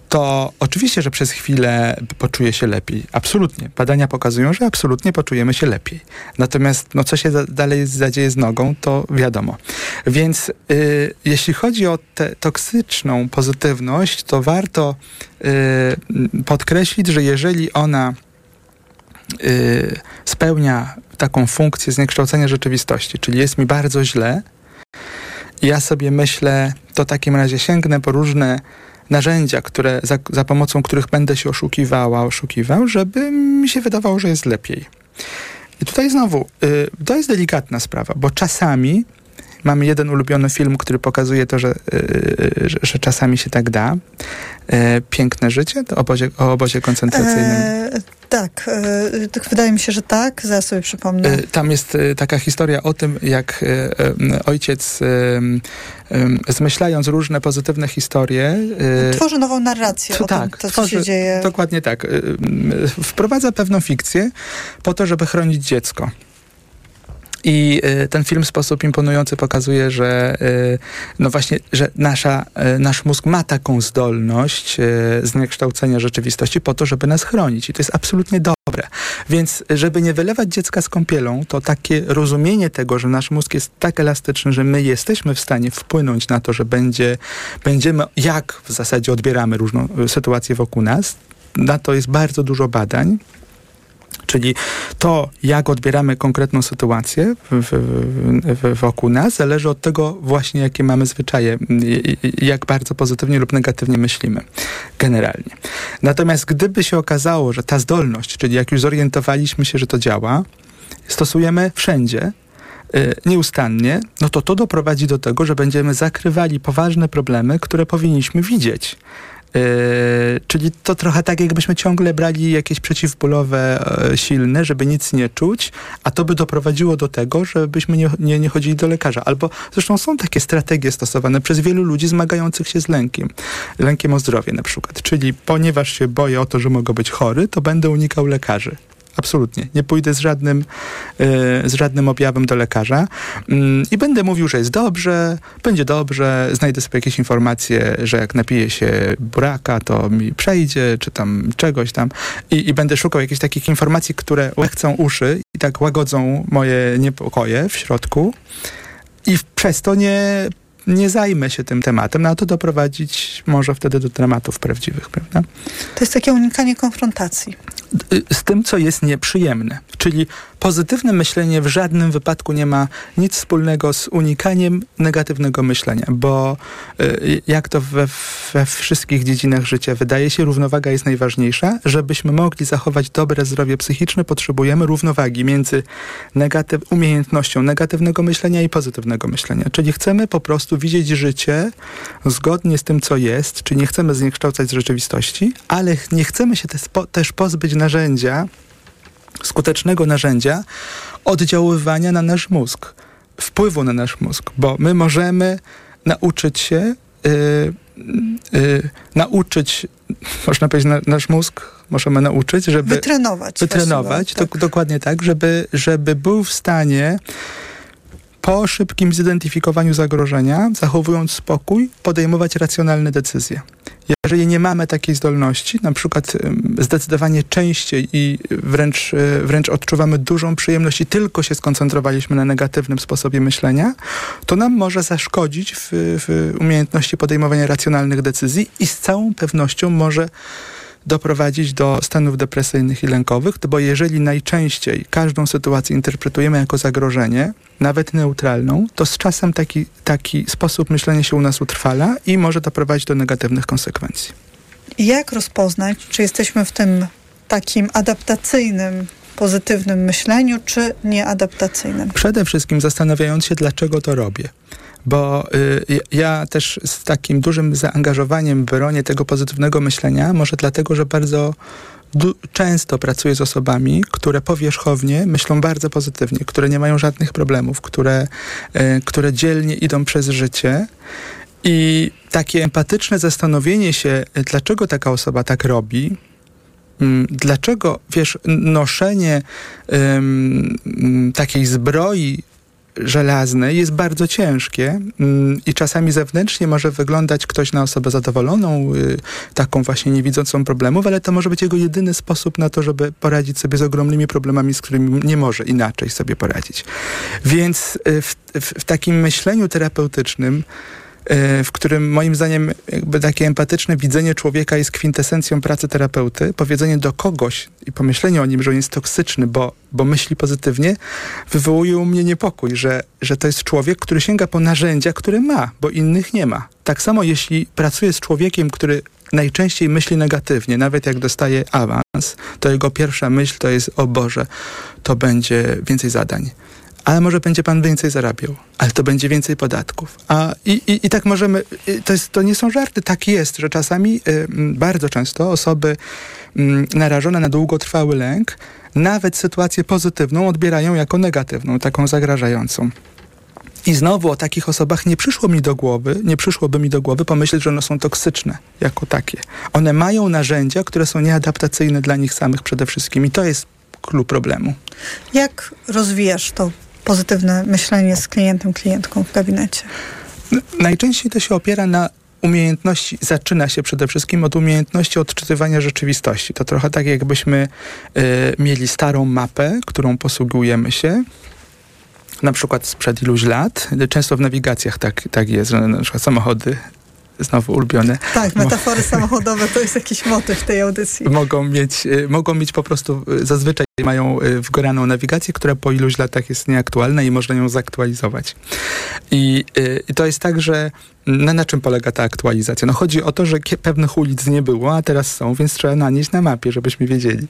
to oczywiście, że przez chwilę poczuję się lepiej. Absolutnie. Badania pokazują, że absolutnie poczujemy się lepiej. Natomiast no, co się za, dalej zadzieje z nogą, to wiadomo. Więc y, jeśli chodzi o tę toksyczną pozytywność, to warto y, podkreślić, że jeżeli ona y, spełnia taką funkcję zniekształcenia rzeczywistości, czyli jest mi bardzo źle, ja sobie myślę, to w takim razie sięgnę po różne narzędzia, które, za, za pomocą których będę się oszukiwała, oszukiwał, żeby mi się wydawało, że jest lepiej. I tutaj znowu, y, to jest delikatna sprawa, bo czasami mamy jeden ulubiony film, który pokazuje to, że, y, y, że, że czasami się tak da. E, Piękne życie, to obozie, o obozie koncentracyjnym. E, tak, e, tak, wydaje mi się, że tak. Zaraz sobie przypomnę. Y, Tam jest y, taka historia o tym, jak ojciec, zmyślając różne pozytywne historie, Tworzy nową narrację to o tym, tak, to, co tworzy- się dzieje. Dokładnie tak. Wprowadza pewną fikcję po to, żeby chronić dziecko. I y, ten film w sposób imponujący pokazuje, że y, no właśnie, że nasza, y, nasz mózg ma taką zdolność zniekształcenia rzeczywistości po to, żeby nas chronić. I to jest absolutnie dobre. Więc żeby nie wylewać dziecka z kąpielą, to takie rozumienie tego, że nasz mózg jest tak elastyczny, że my jesteśmy w stanie wpłynąć na to, że będzie, będziemy, jak w zasadzie odbieramy różną sytuację wokół nas, na to jest bardzo dużo badań. Czyli to, jak odbieramy konkretną sytuację w, w, wokół nas, zależy od tego właśnie, jakie mamy zwyczaje, jak bardzo pozytywnie lub negatywnie myślimy generalnie. Natomiast gdyby się okazało, że ta zdolność, czyli jak już zorientowaliśmy się, że to działa, stosujemy wszędzie, y, nieustannie, no to to doprowadzi do tego, że będziemy zakrywali poważne problemy, które powinniśmy widzieć. Yy, czyli to trochę tak, jakbyśmy ciągle brali jakieś przeciwbólowe e, silne, żeby nic nie czuć, a to by doprowadziło do tego, żebyśmy nie, nie, nie chodzili do lekarza. Albo zresztą są takie strategie stosowane przez wielu ludzi zmagających się z lękiem. Lękiem o zdrowie na przykład. Czyli ponieważ się boję o to, że mogę być chory, to będę unikał lekarzy. Absolutnie. Nie pójdę z żadnym, y, z żadnym objawem do lekarza mm, i będę mówił, że jest dobrze, będzie dobrze, znajdę sobie jakieś informacje, że jak napiję się buraka, to mi przejdzie, czy tam czegoś tam i, i będę szukał jakichś takich informacji, które łechcą uszy i tak łagodzą moje niepokoje w środku i przez to nie, nie zajmę się tym tematem, no a to doprowadzić może wtedy do dramatów prawdziwych, prawda? To jest takie unikanie konfrontacji. Y, z tym, co jest nieprzyjemne. Czyli pozytywne myślenie w żadnym wypadku nie ma nic wspólnego z unikaniem negatywnego myślenia, bo y, jak to we, we wszystkich dziedzinach życia wydaje się, równowaga jest najważniejsza. Żebyśmy mogli zachować dobre zdrowie psychiczne, potrzebujemy równowagi między negatyw, umiejętnością negatywnego myślenia i pozytywnego myślenia. Czyli chcemy po prostu widzieć życie zgodnie z tym, co jest, czy nie chcemy zniekształcać rzeczywistości, ale nie chcemy się też pozbyć narzędzia, skutecznego narzędzia oddziaływania na nasz mózg, wpływu na nasz mózg, bo my możemy nauczyć się, y, y, nauczyć, można powiedzieć, na, nasz mózg możemy nauczyć, żeby Wytrenować. wytrenować, właściwie, to, dokładnie tak, żeby, żeby był w stanie po szybkim zidentyfikowaniu zagrożenia, zachowując spokój, podejmować racjonalne decyzje. Jeżeli nie mamy takiej zdolności, na przykład zdecydowanie częściej i wręcz, y, wręcz odczuwamy dużą przyjemność i tylko się skoncentrowaliśmy na negatywnym sposobie myślenia, to nam może zaszkodzić w, w umiejętności podejmowania racjonalnych decyzji i z całą pewnością może doprowadzić do stanów depresyjnych i lękowych, bo jeżeli najczęściej każdą sytuację interpretujemy jako zagrożenie, nawet neutralną, to z czasem taki, taki sposób myślenia się u nas utrwala i może doprowadzić do negatywnych konsekwencji. Jak rozpoznać, czy jesteśmy w tym takim adaptacyjnym, pozytywnym myśleniu, czy nieadaptacyjnym? Przede wszystkim zastanawiając się, dlaczego to robię. Bo y, ja też z takim dużym zaangażowaniem bronię tego pozytywnego myślenia, może dlatego, że bardzo często pracuję z osobami, które powierzchownie myślą bardzo pozytywnie, które nie mają żadnych problemów, które, y, które dzielnie idą przez życie. I takie empatyczne zastanowienie się, dlaczego taka osoba tak robi, Mm, Dlaczego, wiesz, noszenie ym, takiej zbroi żelaznej jest bardzo ciężkie ym, i czasami zewnętrznie może wyglądać ktoś na osobę zadowoloną, y, taką właśnie niewidzącą problemów, ale to może być jego jedyny sposób na to, żeby poradzić sobie z ogromnymi problemami, z którymi nie może inaczej sobie poradzić. Więc y, w, w, w takim myśleniu terapeutycznym w którym moim zdaniem jakby takie empatyczne widzenie człowieka jest kwintesencją pracy terapeuty, powiedzenie do kogoś i pomyślenie o nim, że on jest toksyczny, bo, bo myśli pozytywnie, wywołuje u mnie niepokój, że, że to jest człowiek, który sięga po narzędzia, które ma, bo innych nie ma. Tak samo jeśli pracuję z człowiekiem, który najczęściej myśli negatywnie, nawet jak dostaje awans, to jego pierwsza myśl to jest, o Boże, to będzie więcej zadań ale może będzie pan więcej zarabiał, ale to będzie więcej podatków. A i, i, i tak możemy, y, to, jest, to nie są żarty, tak jest, że czasami, y, bardzo często osoby m, narażone na długotrwały lęk, nawet sytuację pozytywną odbierają jako negatywną, taką zagrażającą. I znowu o takich osobach nie przyszło mi do głowy, nie przyszłoby mi do głowy pomyśleć, że one są toksyczne jako takie. One mają narzędzia, które są nieadaptacyjne dla nich samych przede wszystkim i to jest klucz problemu. Jak rozwijasz to pozytywne myślenie z klientem, klientką w gabinecie? Najczęściej to się opiera na umiejętności, zaczyna się przede wszystkim od umiejętności odczytywania rzeczywistości. To trochę tak, jakbyśmy y, mieli starą mapę, którą posługujemy się, na przykład sprzed iluś lat. Często w nawigacjach tak, tak jest, że na przykład samochody, znowu ulubione, Tak, metafory samochodowe to jest jakiś motyw tej audycji. mogą mieć, y, mogą mieć po prostu, y, zazwyczaj mają y, wgoraną nawigację, która po iluś latach jest nieaktualna i można ją zaktualizować. I, i to jest tak, że na, na czym polega ta aktualizacja? No chodzi o to, że pewnych ulic nie było, a teraz są, więc trzeba nanieść na mapie, żebyśmy wiedzieli.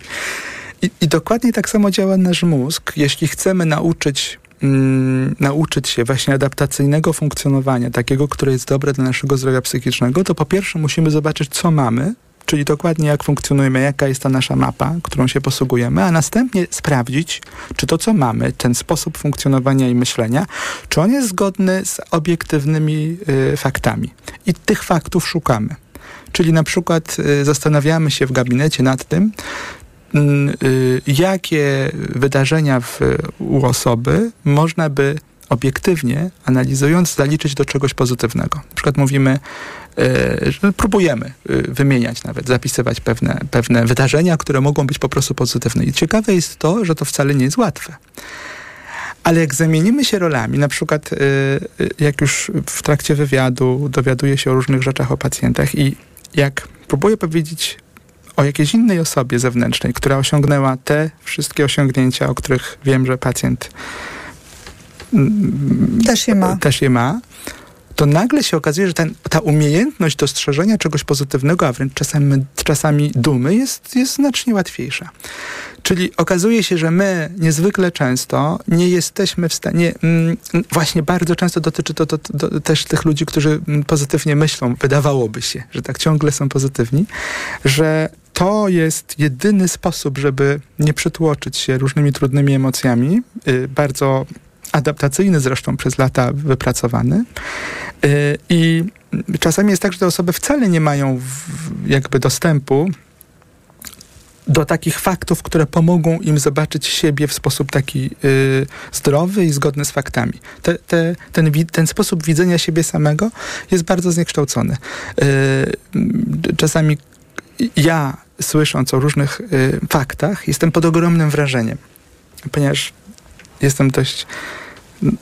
I, I dokładnie tak samo działa nasz mózg. Jeśli chcemy nauczyć mm, nauczyć się właśnie adaptacyjnego funkcjonowania, takiego, które jest dobre dla naszego zdrowia psychicznego, to po pierwsze musimy zobaczyć, co mamy, czyli dokładnie jak funkcjonujemy, jaka jest ta nasza mapa, którą się posługujemy, a następnie sprawdzić, czy to, co mamy, ten sposób funkcjonowania i myślenia, czy on jest zgodny z obiektywnymi y, faktami. I tych faktów szukamy. Czyli na przykład y, zastanawiamy się w gabinecie nad tym, jakie wydarzenia w, u osoby można by obiektywnie, analizując, zaliczyć do czegoś pozytywnego. Na przykład mówimy, y, że próbujemy y, wymieniać nawet, zapisywać pewne, pewne wydarzenia, które mogą być po prostu pozytywne. I ciekawe jest to, że to wcale nie jest łatwe. Ale jak zamienimy się rolami, na przykład y, y, jak już w trakcie wywiadu dowiaduję się o różnych rzeczach o pacjentach i jak próbuję powiedzieć o jakiejś innej osobie zewnętrznej, która osiągnęła te wszystkie osiągnięcia, o których wiem, że pacjent mm, Też je ma. też je ma, to nagle się okazuje, że ten, ta umiejętność dostrzeżenia czegoś pozytywnego, a wręcz czasami, czasami dumy, jest, jest znacznie łatwiejsza. Czyli okazuje się, że my niezwykle często nie jesteśmy w stanie, mm, właśnie bardzo często dotyczy to, to, to też tych ludzi, którzy pozytywnie myślą, wydawałoby się, że tak ciągle są pozytywni, że to jest jedyny sposób, żeby nie przytłoczyć się różnymi trudnymi emocjami, y, bardzo adaptacyjny zresztą przez lata wypracowany. Y, I czasami jest tak, że te osoby wcale nie mają jakby dostępu do takich faktów, które pomogą im zobaczyć siebie w sposób taki y, zdrowy i zgodny z faktami. Te, te, ten, ten sposób widzenia siebie samego jest bardzo zniekształcony. Czasami ja, słysząc o różnych y, faktach, jestem pod ogromnym wrażeniem, ponieważ jestem dość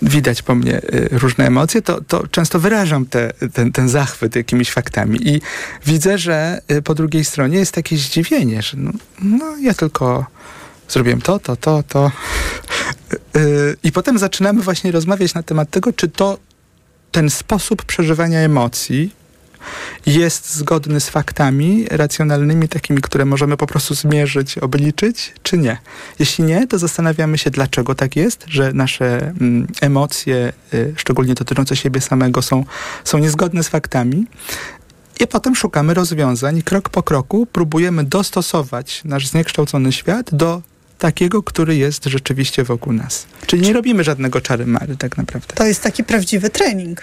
widać po mnie y, różne emocje, to, to często wyrażam te, ten, ten zachwyt jakimiś faktami i widzę, że y, po drugiej stronie jest takie zdziwienie, że no, no ja tylko zrobiłem to, to, to, to. Y, I potem zaczynamy właśnie rozmawiać na temat tego, czy to ten sposób przeżywania emocji jest zgodny z faktami racjonalnymi, takimi, które możemy po prostu zmierzyć, obliczyć, czy nie. Jeśli nie, to zastanawiamy się, dlaczego tak jest, że nasze mm, emocje, y, szczególnie dotyczące siebie samego, są, są niezgodne z faktami. I potem szukamy rozwiązań krok po kroku próbujemy dostosować nasz zniekształcony świat do takiego, który jest rzeczywiście wokół nas. Czyli nie robimy żadnego czary mary tak naprawdę. To jest taki prawdziwy trening.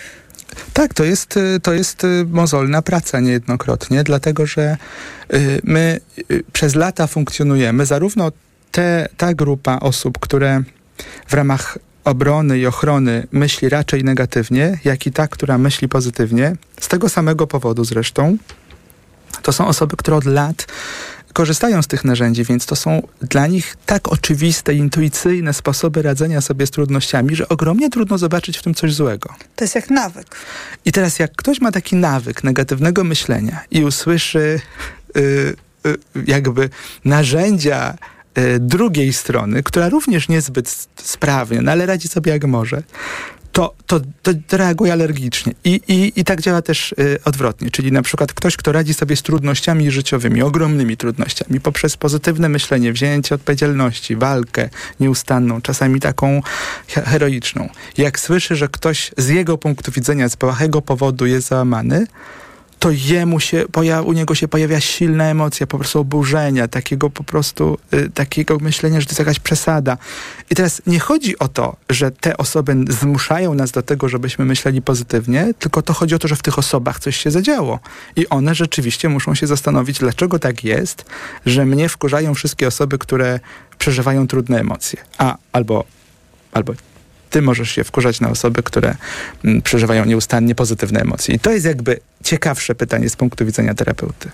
Tak, to jest, y, to jest y, mozolna praca niejednokrotnie, dlatego że y, my przez lata funkcjonujemy, zarówno te, ta grupa osób, które w ramach obrony i ochrony myśli raczej negatywnie, jak i ta, która myśli pozytywnie, z tego samego powodu zresztą. To są osoby, które od lat korzystają z tych narzędzi, więc to są dla nich tak oczywiste, intuicyjne sposoby radzenia sobie z trudnościami, że ogromnie trudno zobaczyć w tym coś złego. To jest jak nawyk. I teraz jak ktoś ma taki nawyk negatywnego myślenia i usłyszy y, y, jakby narzędzia y, drugiej strony, która również niezbyt sprawnie, no ale radzi sobie jak może, to, to, to, reaguje alergicznie. I, i, I tak działa też y, odwrotnie. Czyli na przykład ktoś, kto radzi sobie z trudnościami życiowymi, ogromnymi trudnościami, poprzez pozytywne myślenie, wzięcie odpowiedzialności, walkę nieustanną, czasami taką he- heroiczną. Jak słyszy, że ktoś z jego punktu widzenia, z błahego powodu jest załamany, to jemu się, u niego się pojawia silna emocja, po prostu oburzenia, takiego po prostu, y, takiego myślenia, że to jest jakaś przesada. I teraz nie chodzi o to, że te osoby zmuszają nas do tego, żebyśmy myśleli pozytywnie, tylko to chodzi o to, że w tych osobach coś się zadziało. I one rzeczywiście muszą się zastanowić, dlaczego tak jest, że mnie wkurzają wszystkie osoby, które przeżywają trudne emocje. A albo, albo ty możesz się wkurzać na osoby, które przeżywają nieustannie pozytywne emocje. I to jest jakby ciekawsze pytanie z punktu widzenia terapeuty.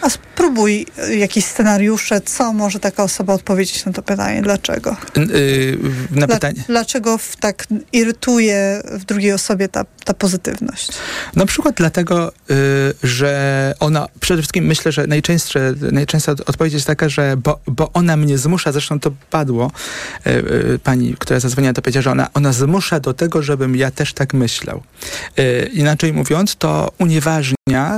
A spróbuj jakieś scenariusze, co może taka osoba odpowiedzieć na to pytanie, dlaczego? N- y, na Dla, pytanie. Dlaczego w, tak irytuje w drugiej osobie ta, ta pozytywność? Na przykład dlatego, y, że ona, przede wszystkim myślę, że najczęstsze, najczęstsza od- odpowiedź jest taka, że bo, bo ona mnie zmusza, zresztą to padło, y, y, pani, która zadzwoniła, to powiedziała, że ona, ona zmusza do tego, żebym ja też tak myślał. Y, inaczej mówiąc, to unieważnia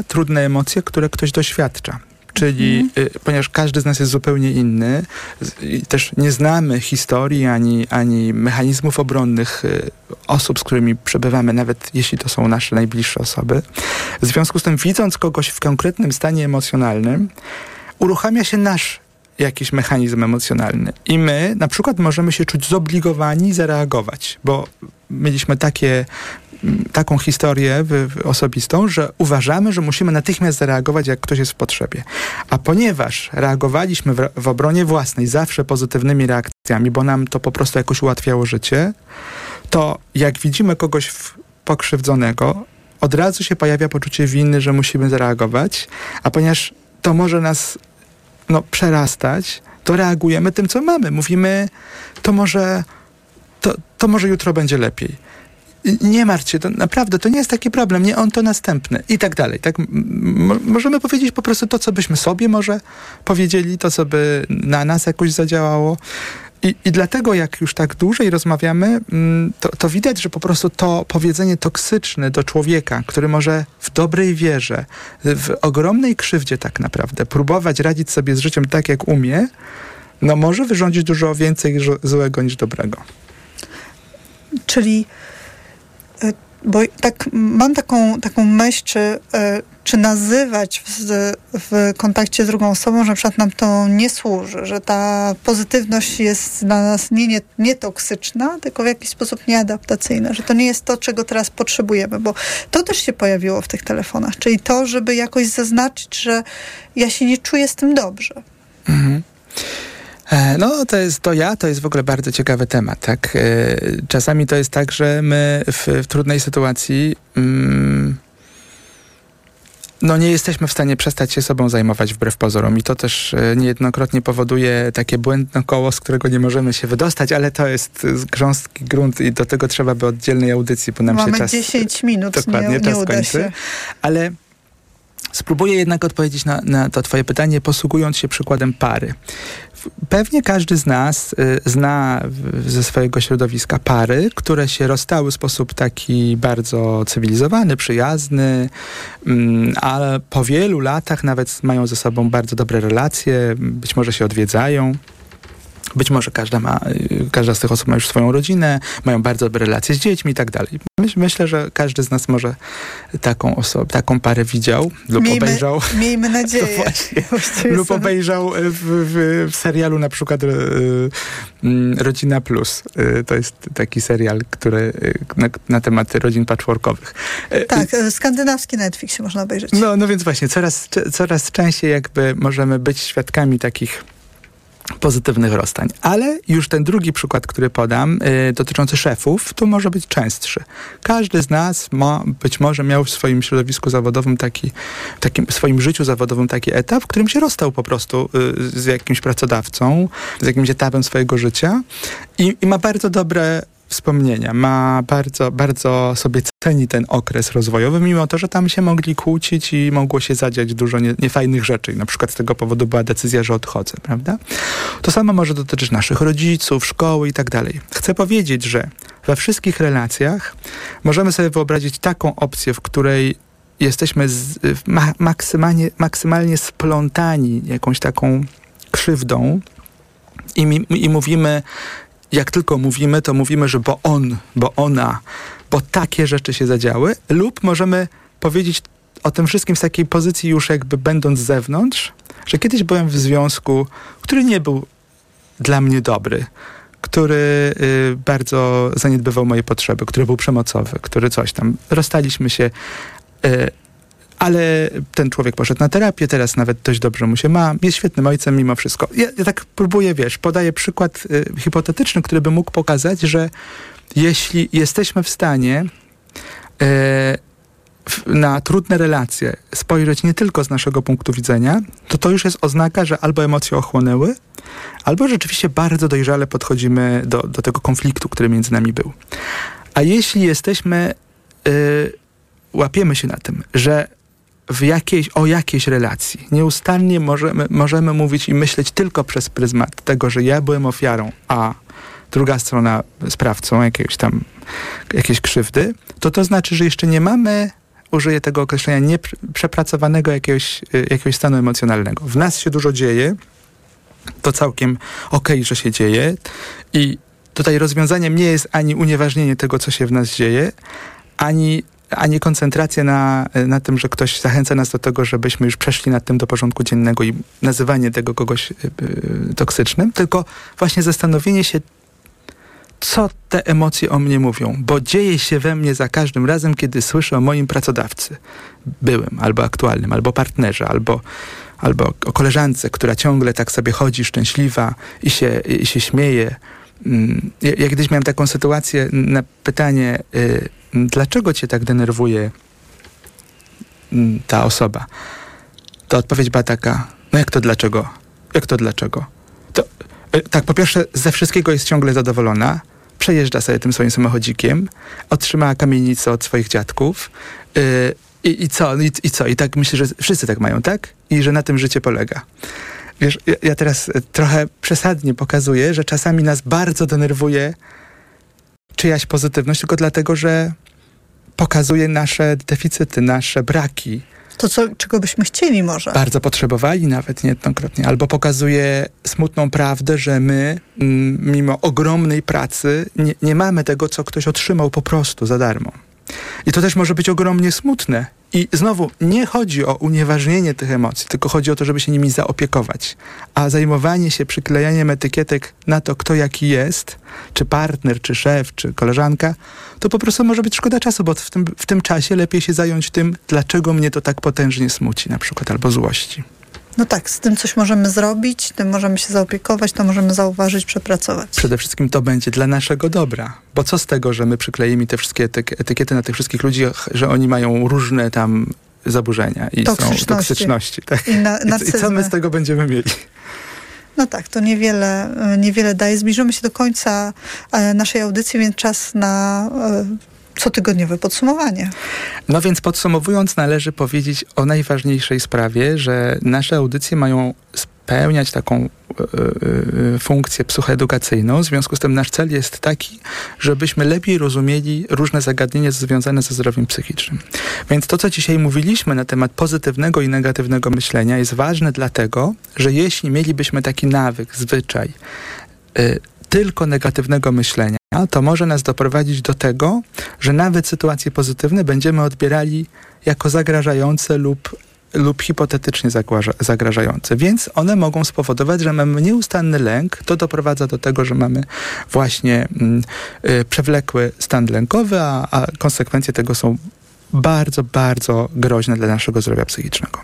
trudne emocje, które ktoś doświadcza. Czyli, y, ponieważ każdy z nas jest zupełnie inny, też nie znamy historii ani, ani mechanizmów obronnych y, osób, z którymi przebywamy, nawet jeśli to są nasze najbliższe osoby. W związku z tym, widząc kogoś w konkretnym stanie emocjonalnym, uruchamia się nasz jakiś mechanizm emocjonalny. I my na przykład możemy się czuć zobligowani zareagować, bo mieliśmy takie taką historię w, w osobistą, że uważamy, że musimy natychmiast zareagować, jak ktoś jest w potrzebie. A ponieważ reagowaliśmy w, w obronie własnej zawsze pozytywnymi reakcjami, bo nam to po prostu jakoś ułatwiało życie, to jak widzimy kogoś pokrzywdzonego, od razu się pojawia poczucie winy, że musimy zareagować, a ponieważ to może nas no, przerastać, to reagujemy tym, co mamy. Mówimy, to może, to, to może jutro będzie lepiej. Nie martw się, to naprawdę to nie jest taki problem, nie on to następny i tak dalej. Tak, m- możemy powiedzieć po prostu to, co byśmy sobie może powiedzieli, to, co by na nas jakoś zadziałało. I, I dlatego, jak już tak dłużej rozmawiamy, to, to widać, że po prostu to powiedzenie toksyczne do człowieka, który może w dobrej wierze, w ogromnej krzywdzie tak naprawdę, próbować radzić sobie z życiem tak, jak umie, no może wyrządzić dużo więcej złego niż dobrego. Czyli bo tak mam taką, taką myśl, czy, y, czy nazywać w, w kontakcie z drugą osobą, że na przykład nam to nie służy, że ta pozytywność jest dla nas nie, nie, nie toksyczna, tylko w jakiś sposób nieadaptacyjna, że to nie jest to, czego teraz potrzebujemy, bo to też się pojawiło w tych telefonach, czyli to, żeby jakoś zaznaczyć, że ja się nie czuję z tym dobrze. Mhm. E, No, to jest to ja, to jest w ogóle bardzo ciekawy temat, tak? E, Czasami to jest tak, że my w, w trudnej sytuacji mm, no nie jesteśmy w stanie przestać się sobą zajmować wbrew pozorom i to też e, niejednokrotnie powoduje takie błędne koło, z którego nie możemy się wydostać, ale to jest grząski grunt i do tego trzeba by oddzielnej audycji, bo nam Mamy się czas... 10 minut, Dokładnie, nie, nie czas uda kończy. się. Ale spróbuję jednak odpowiedzieć na, na to twoje pytanie, posługując się przykładem pary. Pewnie każdy z nas y, zna w, ze swojego środowiska pary, które się rozstały w sposób taki bardzo cywilizowany, przyjazny, mm, ale po wielu latach nawet mają ze sobą bardzo dobre relacje, być może się odwiedzają. Być może każda, ma, y, każda z tych osób ma już swoją rodzinę, mają bardzo dobre relacje z dziećmi i tak dalej. Myśl, myślę, że każdy z nas może taką osobę, taką parę widział lub Miejmy, obejrzał. miejmy nadzieję. Właśnie. Lub obejrzał w, w, w serialu na przykład y, y, Rodzina Plus. Y, to jest taki serial, który y, na, na temat rodzin patchworkowych. Y, Tak, skandynawski Netflix można obejrzeć. no, no więc właśnie, coraz, coraz częściej jakby możemy być świadkami takich pozytywnych rozstań. Ale już ten drugi przykład, który podam, y, dotyczący szefów, to może być częstszy. Każdy z nas być może miał w swoim środowisku zawodowym taki, takim w swoim życiu zawodowym taki etap, w którym się rozstał po prostu y, z jakimś pracodawcą, z jakimś etapem swojego życia i, i ma bardzo dobre wspomnienia. Ma bardzo, bardzo sobie ceni ten okres rozwojowy, mimo to, że tam się mogli kłócić i mogło się zadziać dużo nie, niefajnych rzeczy. Na przykład z tego powodu była decyzja, że odchodzę, prawda? To samo może dotyczyć naszych rodziców, szkoły i tak dalej. Chcę powiedzieć, że we wszystkich relacjach możemy sobie wyobrazić taką opcję, w której jesteśmy z, ma, maksymalnie, maksymalnie splątani jakąś taką krzywdą i, mi, i mówimy, jak tylko mówimy, to mówimy, że bo on, bo ona, bo takie rzeczy się zadziały, lub możemy powiedzieć o tym wszystkim z takiej pozycji już jakby będąc z zewnątrz, że kiedyś byłem w związku, który nie był dla mnie dobry, który y, bardzo zaniedbywał moje potrzeby, który był przemocowy, który coś tam. Rozstaliśmy się, y, ale ten człowiek poszedł na terapię, teraz nawet dość dobrze mu się ma, jest świetnym ojcem mimo wszystko. Ja, ja tak próbuję, wiesz, podaję przykład y, hipotetyczny, który by mógł pokazać, że jeśli jesteśmy w stanie y, na trudne relacje spojrzeć nie tylko z naszego punktu widzenia, to to już jest oznaka, że albo emocje ochłonęły, albo rzeczywiście bardzo dojrzale podchodzimy do, do tego konfliktu, który między nami był. A jeśli jesteśmy, y, łapiemy się na tym, że w jakiejś, o jakiejś relacji nieustannie możemy, możemy mówić i myśleć tylko przez pryzmat tego, że ja byłem ofiarą, a druga strona sprawcą jakiegoś tam, jakiejś krzywdy, to to znaczy, że jeszcze nie mamy użyję tego określenia, nieprzepracowanego jakiegoś, y, jakiegoś stanu emocjonalnego. W nas się dużo dzieje, to całkiem okej, że się dzieje i tutaj rozwiązaniem nie jest ani unieważnienie tego, co się w nas dzieje, ani, ani koncentracja na, na tym, że ktoś zachęca nas do tego, żebyśmy już przeszli nad tym do porządku dziennego i nazywanie tego kogoś y, y, toksycznym, tylko właśnie zastanowienie się, co te emocje o mnie mówią, bo dzieje się we mnie za każdym razem, kiedy słyszę o moim pracodawcy, byłym, albo aktualnym, albo partnerze, albo, albo o koleżance, która ciągle tak sobie chodzi szczęśliwa i się, i się śmieje. Mm, Ja, ja kiedyś miałem taką sytuację na pytanie, y, dlaczego cię tak denerwuje mm, ta osoba? To odpowiedź była taka, no jak to dlaczego? Jak to dlaczego? To, y, tak, po pierwsze, ze wszystkiego jest ciągle zadowolona, przejeżdża sobie tym swoim samochodzikiem, otrzymała kamienicę od swoich dziadków y, i, i co? I, I co? I tak myślę, że wszyscy tak mają, tak? I że na tym życie polega. Wiesz, ja, ja teraz y, trochę przesadnie pokazuję, że czasami nas bardzo denerwuje czyjaś pozytywność, tylko dlatego, że pokazuje nasze deficyty, nasze braki. To, co, czego byśmy chcieli może. Bardzo potrzebowali nawet niejednokrotnie. Albo pokazuje smutną prawdę, że my, mm, mimo ogromnej pracy, nie, nie mamy tego, co ktoś otrzymał po prostu za darmo. I to też może być ogromnie smutne. I znowu, nie chodzi o unieważnienie tych emocji, tylko chodzi o to, żeby się nimi zaopiekować. A zajmowanie się przyklejaniem etykietek na to, kto jaki jest, czy partner, czy szef, czy koleżanka, to po prostu może być szkoda czasu, bo w tym, w tym czasie lepiej się zająć tym, dlaczego mnie to tak potężnie smuci, na przykład, albo złości. No tak, z tym coś możemy zrobić, tym możemy się zaopiekować, to możemy zauważyć, przepracować. Przede wszystkim to będzie dla naszego dobra. Bo co z tego, że my przykleimy te wszystkie etyk- etykiety na tych wszystkich ludzi, że oni mają różne tam zaburzenia i są Toksyczności. toksyczności. Tak? I na, I, co my z tego będziemy mieli? No tak, to niewiele, niewiele daje. Zbliżymy się do końca e, naszej audycji, więc czas na e, cotygodniowe podsumowanie. No więc podsumowując, należy powiedzieć o najważniejszej sprawie, że nasze audycje mają spełniać taką e, e, funkcję psychoedukacyjną. W związku z tym nasz cel jest taki, żebyśmy lepiej rozumieli różne zagadnienia związane ze zdrowiem psychicznym. Więc to, co dzisiaj mówiliśmy na temat pozytywnego i negatywnego myślenia jest ważne dlatego, że jeśli mielibyśmy taki nawyk, zwyczaj, y, tylko negatywnego myślenia, to może nas doprowadzić do tego, że nawet sytuacje pozytywne będziemy odbierali jako zagrażające lub, lub hipotetycznie zagrażające. Więc one mogą spowodować, że mamy nieustanny lęk. To doprowadza do tego, że mamy właśnie mm, y, przewlekły stan lękowy, a, a konsekwencje tego są bardzo, bardzo groźne dla naszego zdrowia psychicznego.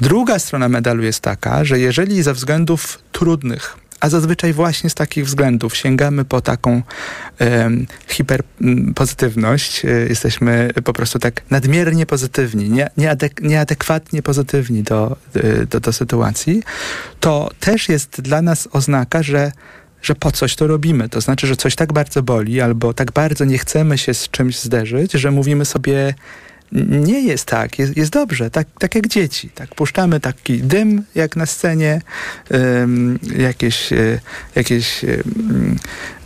Druga strona medalu jest taka, że jeżeli ze względów trudnych, a zazwyczaj właśnie z takich względów sięgamy po taką em, hiperpozytywność, e, jesteśmy po prostu tak nadmiernie pozytywni, nie, nieadek, nieadekwatnie pozytywni do, e, do, do sytuacji, to też jest dla nas oznaka, że że po coś to robimy. To znaczy, że coś tak bardzo boli, albo tak bardzo nie chcemy się z czymś zderzyć, że mówimy sobie, nie jest tak, jest, jest dobrze, tak, tak jak dzieci. Tak, puszczamy taki dym, jak na scenie, ym, jakieś, y, jakieś, y,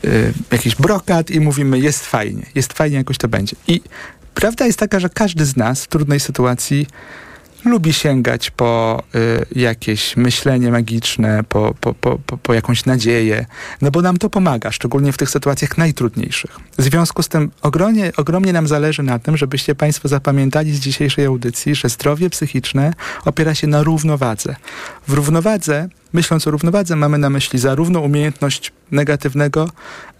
y, jakiś brokat i mówimy, jest fajnie, jest fajnie, jakoś to będzie. I prawda jest taka, że każdy z nas w trudnej sytuacji lubi sięgać po y, jakieś myślenie magiczne, po, po, po, po, jakąś nadzieję, no bo nam to pomaga, szczególnie w tych sytuacjach najtrudniejszych. W związku z tym ogromnie, ogromnie nam zależy na tym, żebyście Państwo zapamiętali z dzisiejszej audycji, że zdrowie psychiczne opiera się na równowadze. W równowadze, myśląc o równowadze, mamy na myśli zarówno umiejętność negatywnego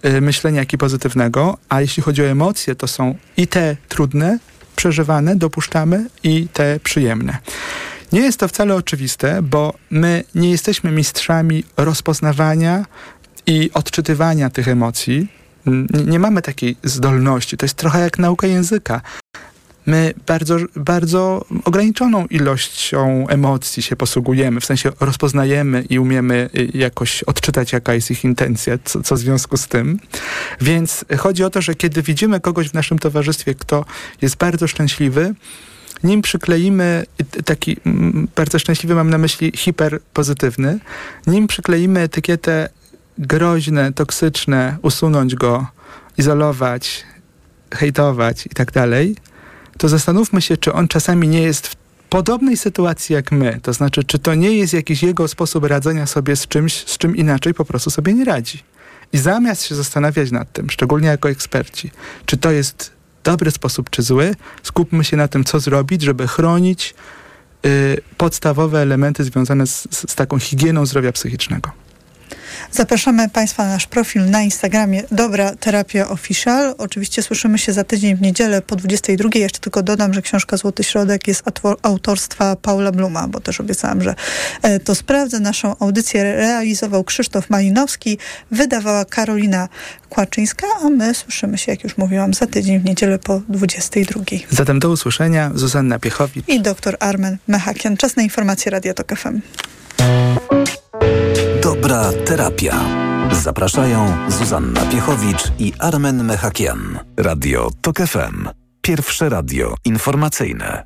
y, myślenia, jak i pozytywnego, a jeśli chodzi o emocje, to są i te trudne, przeżywane, dopuszczamy i te przyjemne. Nie jest to wcale oczywiste, bo my nie jesteśmy mistrzami rozpoznawania i odczytywania tych emocji. Nie mamy takiej zdolności. To jest trochę jak nauka języka. My bardzo, bardzo ograniczoną ilością emocji się posługujemy, w sensie rozpoznajemy i umiemy y, jakoś odczytać, jaka jest ich intencja, co, co w związku z tym. Więc chodzi o to, że kiedy widzimy kogoś w naszym towarzystwie, kto jest bardzo szczęśliwy, nim przykleimy y, taki bardzo szczęśliwy, mam na myśli hiperpozytywny, nim przykleimy etykietę groźne, toksyczne, usunąć go, izolować, hejtować i tak dalej, to zastanówmy się, czy on czasami nie jest w podobnej sytuacji jak my. To znaczy, czy to nie jest jakiś jego sposób radzenia sobie z czymś, z czym inaczej po prostu sobie nie radzi. I zamiast się zastanawiać nad tym, szczególnie jako eksperci, czy to jest dobry sposób, czy zły, skupmy się na tym, co zrobić, żeby chronić y, podstawowe elementy związane z, z, z taką higieną zdrowia psychicznego. Zapraszamy Państwa na nasz profil na Instagramie Dobra Terapia Official. Oczywiście słyszymy się za tydzień w niedzielę po 22. Jeszcze tylko dodam, że książka Złoty Środek jest autorstwa Paula Bluma, bo też obiecałam, że e, to sprawdzę. Naszą audycję realizował Krzysztof Malinowski, wydawała Karolina Kłaczyńska, a my słyszymy się, jak już mówiłam, za tydzień w niedzielę po 22. Zatem do usłyszenia. Zuzanna Piechowicz i dr Armen Mechakian. Czas na informacje Radio Tok FM. Dobra terapia. Zapraszają Zuzanna Piechowicz i Armen Mechakian. Radio TOK FM. Pierwsze radio informacyjne.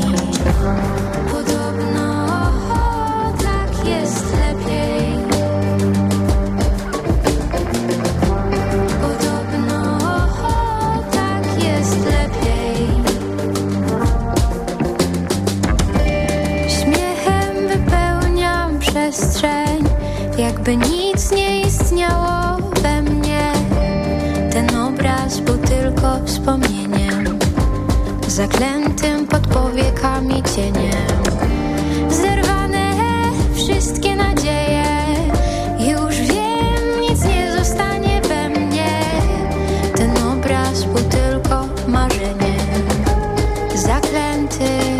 jakby nic nie istniało we mnie. Ten obraz był tylko wspomnieniem Zaklętym pod powiekami cieniem. Zerwane wszystkie nadzieje. Już wiem, nic nie zostanie we mnie. Ten obraz był tylko marzeniem Zaklętym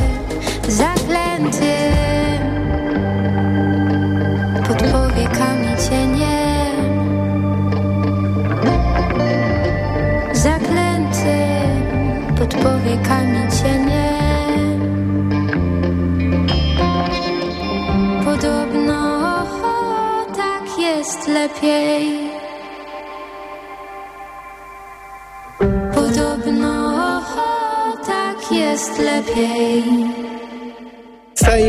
Podobno tak jest lepiej.